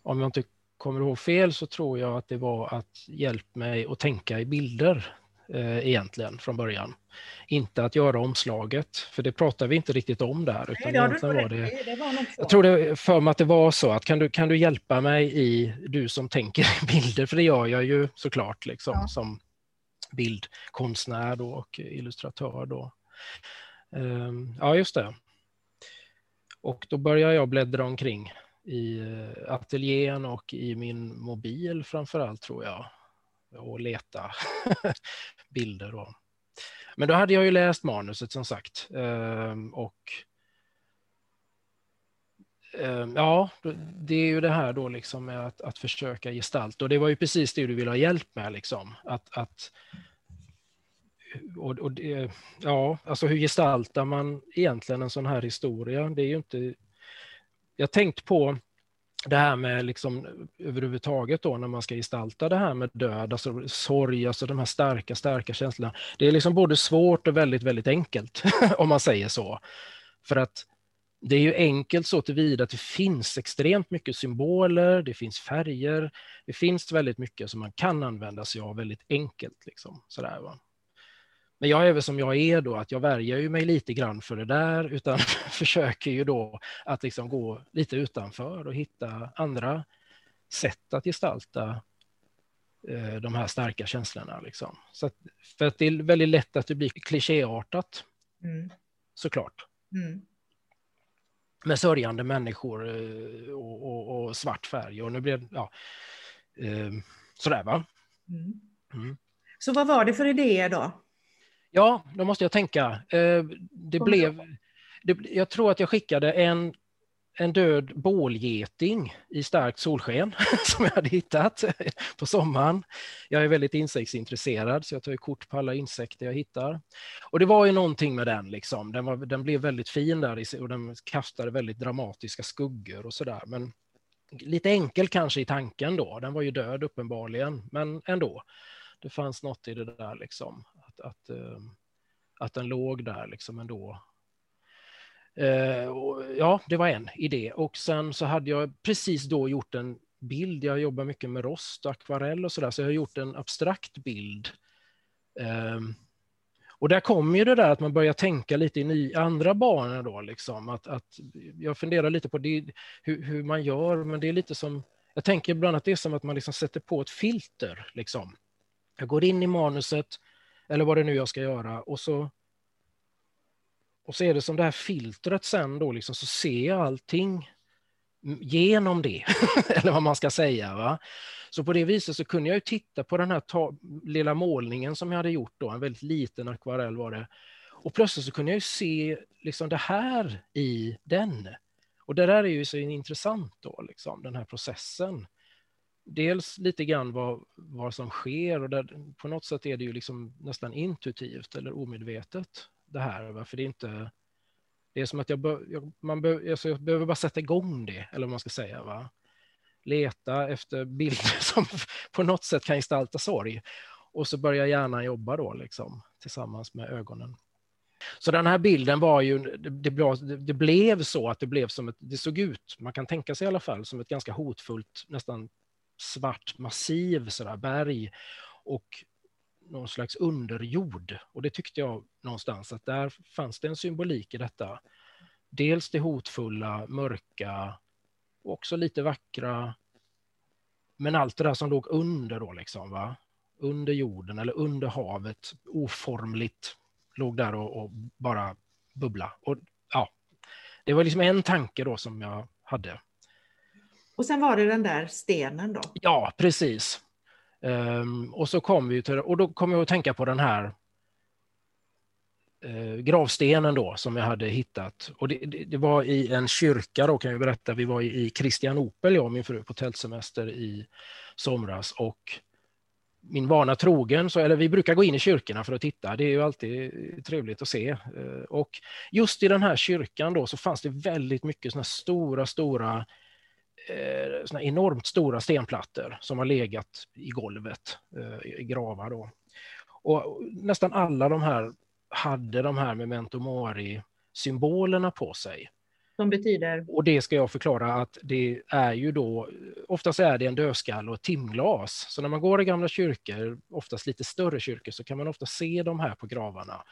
om jag inte kommer ihåg fel, så tror jag att det var att hjälpa mig att tänka i bilder eh, egentligen från början. Inte att göra omslaget, för det pratar vi inte riktigt om där. Utan Nej, det var det, det var jag tror det för mig att det var så att kan du, kan du hjälpa mig i, du som tänker bilder, för det gör jag ju såklart liksom, ja. som bildkonstnär då och illustratör. Då. Um, ja, just det. Och då börjar jag bläddra omkring i eh, ateljén och i min mobil framför allt tror jag och leta bilder. Och... Men då hade jag ju läst manuset som sagt. Ehm, och ehm, Ja, det är ju det här då liksom med att, att försöka gestalta. Och det var ju precis det du ville ha hjälp med. Liksom. Att, att, och, och det, ja, alltså hur gestaltar man egentligen en sån här historia? Det är ju inte... Jag tänkte tänkt på det här med liksom överhuvudtaget då när man ska gestalta det här med död, alltså sorg, alltså de här starka, starka känslorna. Det är liksom både svårt och väldigt, väldigt enkelt om man säger så. För att det är ju enkelt så tillvida att det finns extremt mycket symboler, det finns färger, det finns väldigt mycket som man kan använda sig av väldigt enkelt. Liksom, sådär, va? Men jag är väl som jag är då, att jag värjer ju mig lite grann för det där, utan försöker ju då att liksom gå lite utanför och hitta andra sätt att gestalta eh, de här starka känslorna. Liksom. Så att, för att det är väldigt lätt att det blir klichéartat, mm. såklart. Mm. Med sörjande människor eh, och, och, och, svart färg. Och nu blev ja, eh, sådär va. Mm. mm. Så vad var det för idéer då? Ja, då måste jag tänka. Eh, det blev, det, jag tror att jag skickade en, en död bålgeting i starkt solsken som jag hade hittat på sommaren. Jag är väldigt insektsintresserad så jag tar kort på alla insekter jag hittar. Och det var ju någonting med den, liksom. den, var, den blev väldigt fin där och den kastade väldigt dramatiska skuggor och sådär. Men lite enkel kanske i tanken då, den var ju död uppenbarligen, men ändå. Det fanns något i det där liksom att, eh, att den låg där liksom ändå. Eh, ja, det var en idé. Och sen så hade jag precis då gjort en bild. Jag jobbar mycket med rost, akvarell och sådär, så jag har gjort en abstrakt bild. Ehm, och där kommer ju det där att man börjar tänka lite i andra banor då, liksom. Att, att jag funderar lite på det, hur, hur, man gör, men det är lite som, jag tänker ibland att det är som att man liksom sätter på ett filter, liksom. Jag går in i manuset, eller vad det nu jag ska göra. Och så, och så är det som det här filtret sen då, liksom, så ser jag allting genom det, eller vad man ska säga. Va? Så på det viset så kunde jag ju titta på den här lilla målningen som jag hade gjort då, en väldigt liten akvarell var det. Och plötsligt så kunde jag ju se liksom det här i den. Och det där är ju så intressant då, liksom, den här processen. Dels lite grann vad, vad som sker och där, på något sätt är det ju liksom nästan intuitivt eller omedvetet det här. För det är inte... Det är som att jag, be, jag man be, alltså jag behöver bara sätta igång det, eller vad man ska säga. Va? Leta efter bilder som på något sätt kan gestalta sorg. Och så börjar hjärnan jobba då, liksom, tillsammans med ögonen. Så den här bilden var ju, det, det, det, blev så att det blev som ett, det såg ut, man kan tänka sig i alla fall, som ett ganska hotfullt, nästan svart massiv sådär, berg och någon slags underjord. Och det tyckte jag någonstans att där fanns det en symbolik i detta. Dels det hotfulla, mörka, och också lite vackra, men allt det där som låg under då liksom, va? under jorden eller under havet, oformligt, låg där och, och bara bubbla. Och, ja, det var liksom en tanke då som jag hade. Och sen var det den där stenen då? Ja, precis. Um, och så kom vi till, och då kom jag att tänka på den här uh, gravstenen då som jag hade hittat. Och det, det, det, var i en kyrka då kan jag berätta. Vi var i, Kristianopel, jag och min fru, på tältsemester i somras och min vana trogen, så, eller vi brukar gå in i kyrkorna för att titta, det är ju alltid trevligt att se. Uh, och just i den här kyrkan då så fanns det väldigt mycket såna stora, stora, eh, såna enormt stora stenplattor som har legat i golvet, eh, i gravar då. Och nästan alla de här hade de här memento mori-symbolerna på sig. Som betyder? Och det ska jag förklara att det är ju då, oftast är det en dödskall och ett timglas. Så när man går i gamla kyrkor, oftast lite större kyrkor, så kan man ofta se de här på gravarna.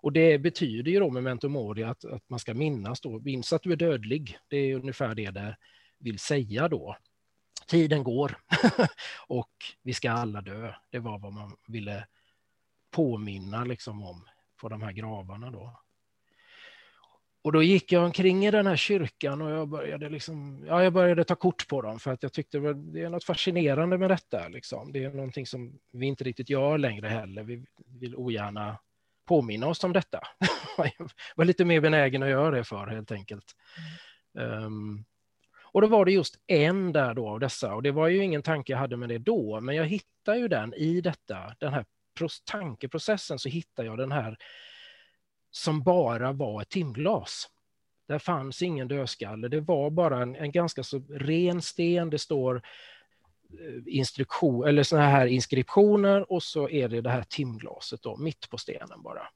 Och det betyder ju då memento mori att, att man ska minnas då, minns att du är dödlig. Det är ungefär det det vill säga då. Tiden går och vi ska alla dö. Det var vad man ville påminna liksom om på de här gravarna då. Och då gick jag omkring i den här kyrkan och jag började, liksom, ja, jag började ta kort på dem för att jag tyckte det är något fascinerande med detta. Liksom. Det är någonting som vi inte riktigt gör längre heller. Vi vill ogärna påminna oss om detta. jag var lite mer benägen att göra det för helt enkelt. Mm. Um, och då var det just en där då av dessa och det var ju ingen tanke jag hade med det då, men jag hittar ju den i detta, den här tankeprocessen så hittar jag den här som bara var ett timglas. Där fanns ingen dödskalle, det var bara en, en ganska så ren sten. Det står eh, instruktion, eller såna här inskriptioner och så är det det här timglaset då, mitt på stenen bara.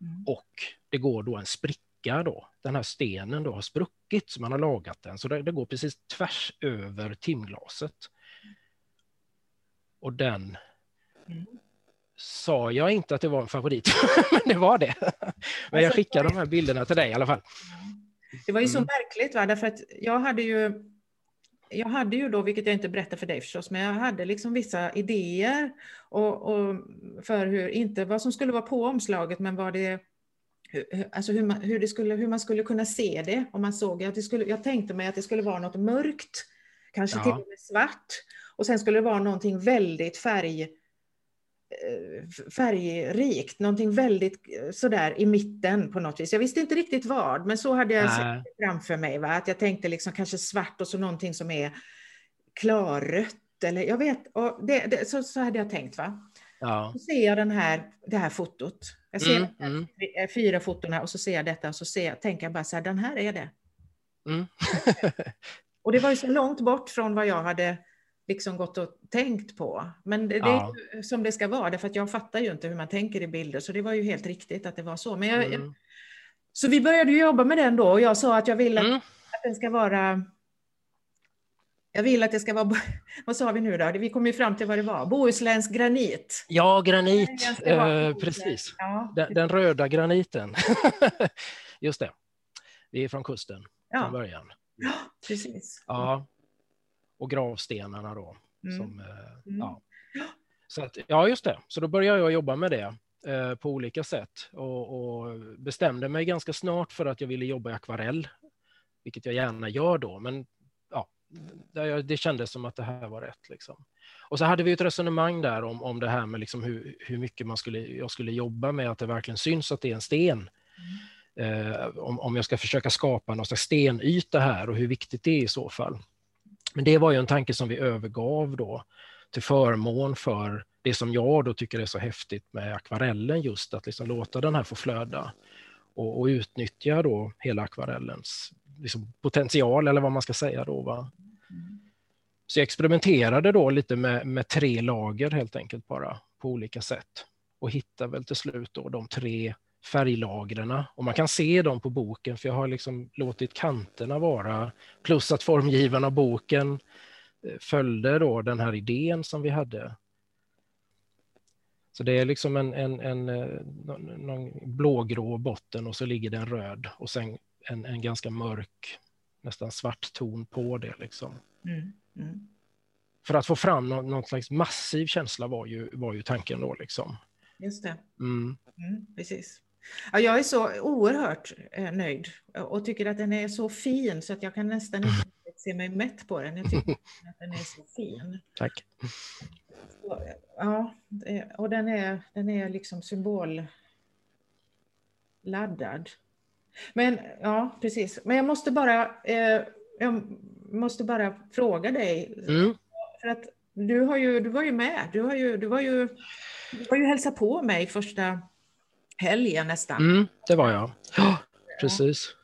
Mm. Och det går då en spricka då. Den här stenen då har spruckit, så man har lagat den, så det, det går precis tvärs över timglaset. Och den mm sa jag inte att det var en favorit, men det var det. Men jag alltså, skickar de här bilderna till dig i alla fall. Det var ju så mm. märkligt, va? därför att jag hade ju jag hade ju då, vilket jag inte berättar för dig förstås, men jag hade liksom vissa idéer och, och för hur, inte vad som skulle vara på omslaget, men vad det, alltså hur, man, hur, det skulle, hur man skulle kunna se det. Om man såg att det skulle, jag tänkte mig att det skulle vara något mörkt, kanske ja. till och med svart, och sen skulle det vara någonting väldigt färg Eh, färgrikt, någonting väldigt eh, sådär i mitten på något vis. Jag visste inte riktigt vad, men så hade jag det framför mig. Va? Att jag tänkte liksom kanske svart och så någonting som är klarrött. Eller jag vet, och det, det, så, så hade jag tänkt. va. Ja. Så ser jag den här, det här fotot. Jag ser mm, mm. fyra fotona och så ser jag detta och så ser jag, tänker jag bara så här, den här är det. Mm. och det var ju så långt bort från vad jag hade liksom gått och tänkt på. Men det, ja. det är som det ska vara, därför att jag fattar ju inte hur man tänker i bilder, så det var ju helt riktigt att det var så. Men jag, mm. Så vi började jobba med den då och jag sa att jag vill att, mm. att den ska vara jag vill att det ska vara, vad sa vi nu då? Vi kom ju fram till vad det var, Bohusläns granit. Ja, granit, eh, precis. Ja. Den, den, röda graniten. Just det, vi är från kusten ja. från början. Ja, precis. Ja, och gravstenarna då. Mm. Som, eh, mm. ja. Så att, ja, just det. Så då började jag jobba med det. eh, på olika sätt och, och, bestämde mig ganska snart för att jag ville jobba i akvarell, vilket jag gärna gör då, men ja, det, det kändes som att det här var rätt. Liksom. Och så hade vi ett resonemang där om, om det här med liksom hur, hur mycket man skulle, jag skulle jobba med att det verkligen syns att det är en sten. Mm. Eh, om, om jag ska försöka skapa någon slags stenyta här och hur viktigt det är i så fall. Men det var ju en tanke som vi övergav då till förmån för det som jag då tycker är så häftigt med akvarellen, just att liksom låta den här få flöda och, och utnyttja då hela akvarellens liksom potential, eller vad man ska säga då. Va? Så jag experimenterade då lite med, med tre lager helt enkelt bara på olika sätt och hittade väl till slut då de tre färglagren. Och man kan se dem på boken, för jag har liksom låtit kanterna vara, plus att formgivarna av boken eh, följde då den här idén som vi hade. Så det är liksom en, en, en, eh, någon blågrå botten och så ligger det en röd och sen en, en ganska mörk, nästan svart ton på det. Liksom. Mm. Mm. För att få fram någon, någon, slags massiv känsla var ju, var ju tanken då. Liksom. Just det. Mm. mm precis. Ja, jag är så oerhört eh, nöjd och tycker att den är så fin så att jag kan nästan inte se mig mätt på den. Jag tycker att den är så fin. Tack. Ja, och den är, den är liksom symbolladdad. Men ja, precis. Men jag måste bara, eh, jag måste bara fråga dig. Mm. För att du, har ju, du var ju med. Du, har ju, du, var ju, du var ju hälsa på mig första helgen nästan. Mm, det var jag. Ja, precis.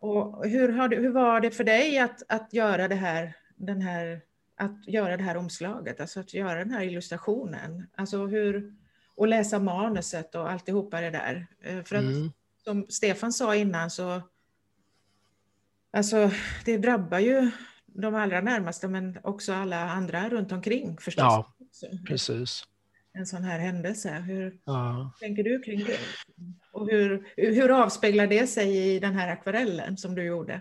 Och hur, har du, hur var det för dig att, att göra det här, den här, att göra det här omslaget, alltså att göra den här illustrationen? Alltså hur, och läsa manuset och alltihopa det där. Eh, för att mm. som Stefan sa innan så, alltså det drabbar ju de allra närmaste men också alla andra runt omkring förstås. Ja, precis en sån här händelse. Hur ja. tänker du kring det? Och hur, hur avspeglar det sig i den här akvarellen som du gjorde?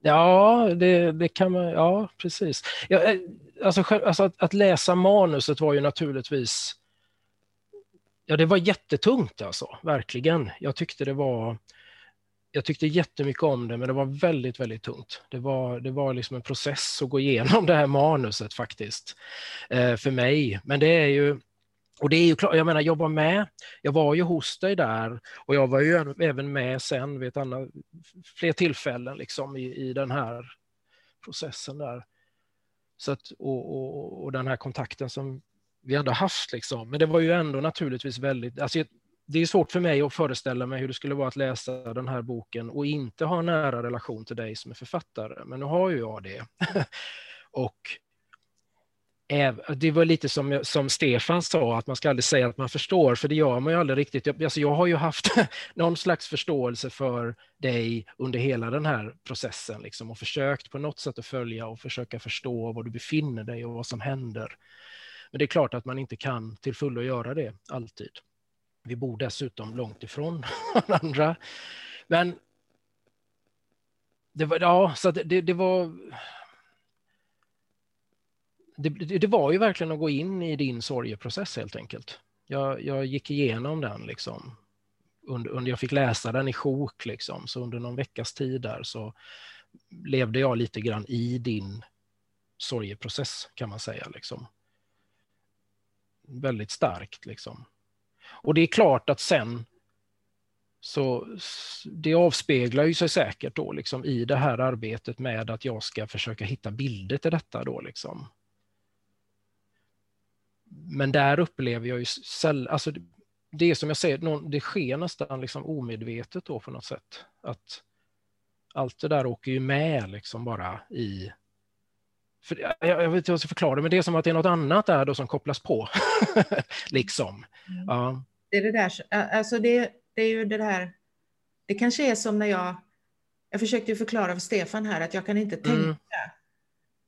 Ja, det, det kan man, ja precis. Ja, eh, alltså, alltså att, att, läsa manuset var ju naturligtvis, ja det var jättetungt alltså, verkligen. Jag tyckte det var, jag tyckte jättemycket om det, men det var väldigt, väldigt tungt. Det var, det var liksom en process att gå igenom det här manuset faktiskt, eh, för mig. Men det är ju, och det är ju klart, jag menar, jag var med, jag var ju hos dig där och jag var ju även med sen vid ett annat, fler tillfällen liksom i, i den här processen där. Så att, och, och, och, den här kontakten som vi hade haft liksom. Men det var ju ändå naturligtvis väldigt, alltså det är svårt för mig att föreställa mig hur det skulle vara att läsa den här boken och inte ha en nära relation till dig som är författare, men nu har ju jag det. och det var lite som, som Stefan sa, att man ska aldrig säga att man förstår, för det gör man ju aldrig riktigt. Alltså jag har ju haft någon slags förståelse för dig under hela den här processen liksom, och försökt på något sätt att följa och försöka förstå var du befinner dig och vad som händer. Men det är klart att man inte kan till fullo göra det alltid. Vi bor dessutom långt ifrån varandra. Men det var, ja, så det, det var det, det, var ju verkligen att gå in i din sorgeprocess helt enkelt. Jag, jag gick igenom den liksom. Under, under, jag fick läsa den i sjok liksom, så under någon veckas tid där så levde jag lite grann i din sorgeprocess kan man säga. Liksom. Väldigt starkt liksom. Och det är klart att sen så det avspeglar ju sig säkert då liksom i det här arbetet med att jag ska försöka hitta bilder till detta då liksom men där upplever jag ju sällan, alltså det, det är som jag säger, det sker nästan liksom omedvetet då på något sätt. Att allt det där åker ju med liksom bara i för jag, jag, vet inte hur jag ska förklara det, men det är som att det är något annat där då som kopplas på. liksom. Mm. Ja. Det är det där, alltså det, det är ju det där, det kanske är som när jag, jag försökte ju förklara för Stefan här att jag kan inte tänka mm.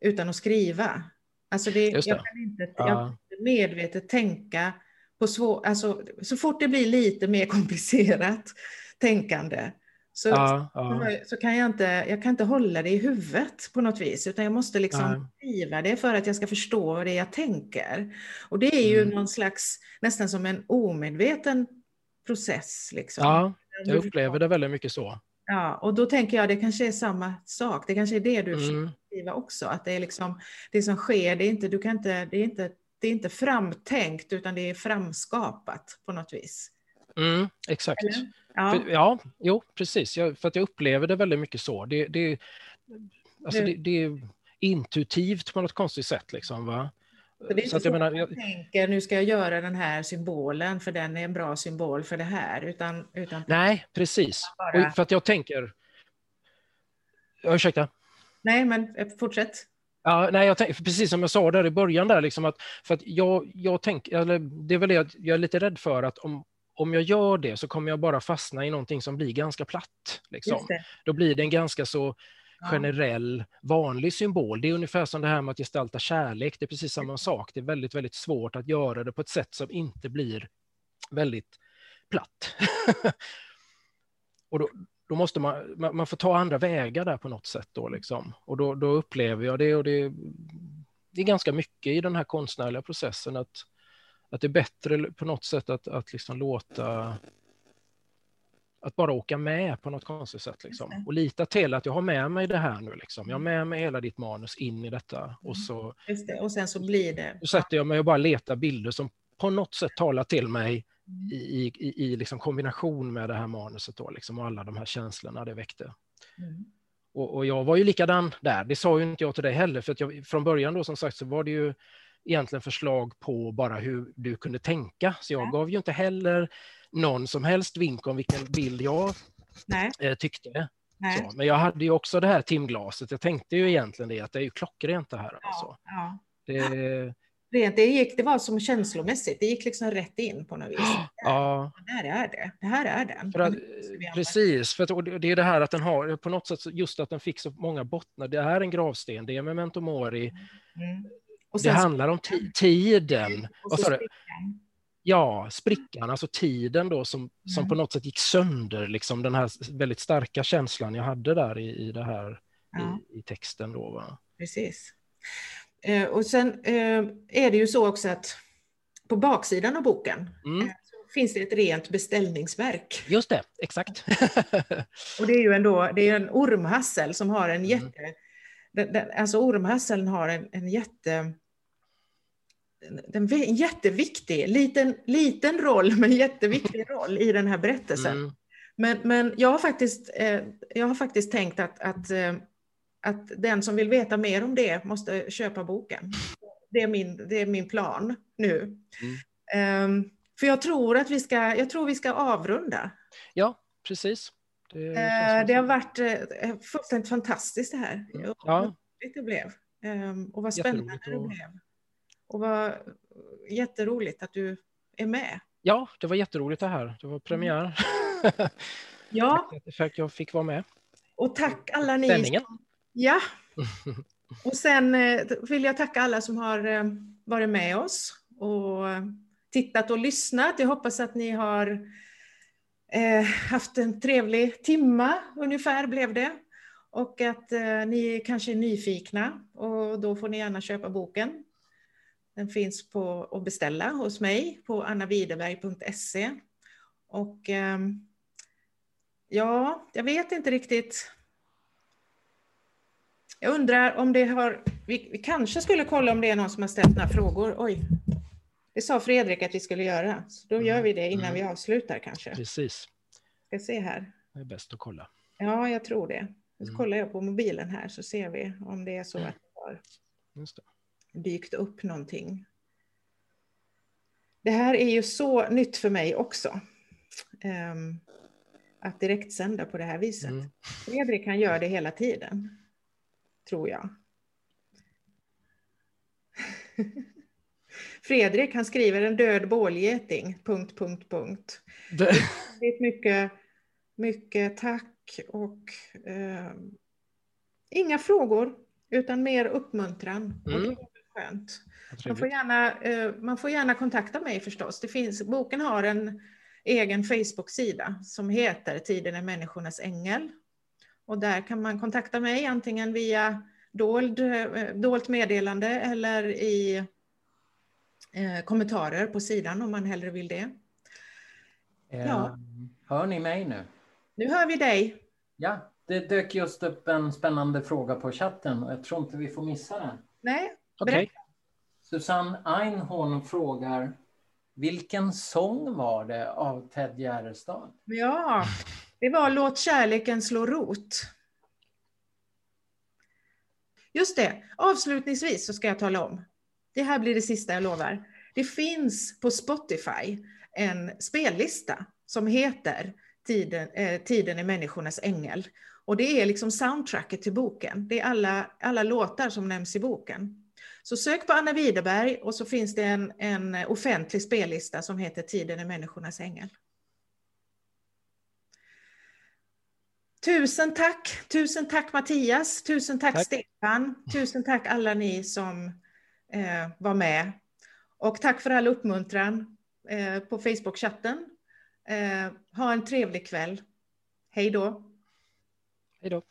utan att skriva. Alltså det, det. Jag kan inte, ja. jag, medvetet tänka på svår, alltså, så fort det blir lite mer komplicerat tänkande så, ja, ja. så kan jag inte, jag kan inte hålla det i huvudet på något vis, utan jag måste liksom skriva det för att jag ska förstå vad det är jag tänker. Och det är ju mm. någon slags, nästan som en omedveten process. Liksom. Ja, jag upplever det väldigt mycket så. Ja, och då tänker jag det kanske är samma sak. Det kanske är det du Mm. skriva också. Att det är liksom det som sker, det är inte, du kan inte, det är inte, det är inte framtänkt utan det är framskapat på något vis. Mm, exakt. Eller? Ja, För, ja, jo, precis. Jag, för att jag upplever det väldigt mycket så. Det, det, alltså det, Det- är intuitivt på något konstigt sätt. Liksom, va? så det är inte Så att så jag menar, jag, tänker nu ska jag göra den här symbolen för den är en bra symbol för det här. Utan, utan nej, precis. Bara- för att jag tänker... Ja, ursäkta? nej, men eh, fortsätt. Ja, nej, jag tänk, precis som jag sa där i början, där, liksom att, för att jag, jag tänker, eller det är väl det jag är lite rädd för att om, om jag gör det så kommer jag bara fastna i någonting som blir ganska platt. Liksom. Då blir det en ganska så generell, vanlig symbol. Det är ungefär som det här med att gestalta kärlek. Det är precis samma sak. Det är väldigt, väldigt svårt att göra det på ett sätt som inte blir väldigt platt. och då, då måste man, man, får ta andra vägar där på något sätt. Då, liksom. Och då, då upplever jag det och det, det är ganska mycket i den här konstnärliga processen att, att det är bättre på något sätt att, att liksom låta att bara åka med på något konstigt sätt. Liksom. Och lita till att jag har med mig det här nu. Liksom. Jag har med mig hela ditt manus in i detta. Och så, Just det. Och sen så blir det. så sätter jag mig och bara letar bilder som på något sätt talar till mig i, i, i, liksom kombination med det här manuset då, liksom, och alla de här känslorna det väckte. Mm. Och, och jag var ju likadan där. Det sa ju inte jag till dig heller, för att jag, från början då som sagt så var det ju egentligen förslag på bara hur du kunde tänka. Så jag Ja. gav ju inte heller någon som helst vink om vilken bild jag Nej, eh, tyckte. nej. Så. Men jag hade ju också det här timglaset. Jag tänkte ju egentligen det, att det är ju klockrent det här. Alltså. Ja, ja. Det, Rent, det, gick, det var som känslomässigt, det gick liksom rätt in på något vis. ja, Det här är det, det här är den. För att, precis, för att, det det är det här att den har på något sätt just att den fick så många bottnar. Det är en gravsten, det är memento mori. Mm. Och Det sen så- handlar om ti- tiden. och så. Ja, sprickan, alltså tiden då som, som Mm. på något sätt gick sönder, liksom den här väldigt starka känslan jag hade där i, i det här Ja, i, i texten då. Va? precis. Eh, och sen eh, är det ju så också att på baksidan av boken Mm, eh, så finns det ett rent beställningsverk. just det, exakt. Och det är ju ändå, det är en ormhassel som har en Mm. jätte... Den, den, alltså ormhasseln har en, en jätte... En, en jätteviktig, liten, liten roll, men jätteviktig roll i den här berättelsen. Mm, Men, men jag, har faktiskt, jag har faktiskt tänkt att, att, att den som vill veta mer om det måste köpa boken. Det är min, det är min plan nu. Ehm, för jag tror att vi ska, jag tror vi ska avrunda. ja, precis. Det, känns det har som- varit eh, fullständigt fantastiskt det här. Mm. Ja. Det blev. Ehm, och vad spännande det blev. Och vad jätteroligt att du är med. Ja, det var jätteroligt det här. Det var premiär. Ja, Tack för att jag fick vara med. och tack alla ni Spänningen. Ja. Och sen eh, vill jag tacka alla som har eh, varit med oss och eh, tittat och lyssnat. Jag hoppas att ni har haft en trevlig timma ungefär blev det. Och att ni kanske är nyfikna och då får ni gärna köpa boken. Den finns på att beställa hos mig på annaviderberg.se. Och ehm, ja, jag vet inte riktigt jag undrar om det har, vi, vi kanske skulle kolla om det är någon som har ställt några frågor. Oj, det sa Fredrik att vi skulle göra, så då gör vi det innan Mm. vi avslutar kanske. Precis. Ska se här. Det är bäst att kolla. Ja, jag tror det. Nu Mm. kollar jag på mobilen här så ser vi om det är så att det har dykt upp någonting. Det här är ju så nytt för mig också. ehm, att direktsända på det här viset. Mm. Fredrik han gör det hela tiden. Tror jag. Fredrik han skriver en död bålgeting, punkt, punkt, punkt. Det, Väldigt mycket, mycket tack och eh, inga frågor utan mer uppmuntran. Mm. är skönt. Man får, gärna, eh, man får gärna kontakta mig förstås. Det finns, boken har en egen Facebook-sida som heter Tiden är människornas ängel. Och där kan man kontakta mig antingen via dold, eh, dolt meddelande eller i eh, kommentarer på sidan om man hellre vill det. Ja. Hör ni mig nu? Nu hör vi dig. Ja, det dök just upp en spännande fråga på chatten och jag tror inte vi får missa den. Nej, Okej. berätta. Susanne Einhorn frågar vilken sång var det av Ted Gärdestad? Ja, det var Låt kärleken slå rot. Just det, avslutningsvis så ska jag tala om. Det här blir det sista jag lovar. Det finns på Spotify en spellista som heter Tiden, eh, Tiden är människornas ängel. Och det är liksom soundtracket till boken. Det är alla, alla låtar som nämns i boken. Så sök på Anna Widerberg och så finns det en, en offentlig spellista som heter Tiden är människornas ängel. Tusen tack! Tusen tack Mattias! Tusen tack, Tack. Stefan! Tusen tack alla ni som eh, var med. Och tack för all uppmuntran eh, på Facebook-chatten. Eh, ha en trevlig kväll. Hej då! Hej då.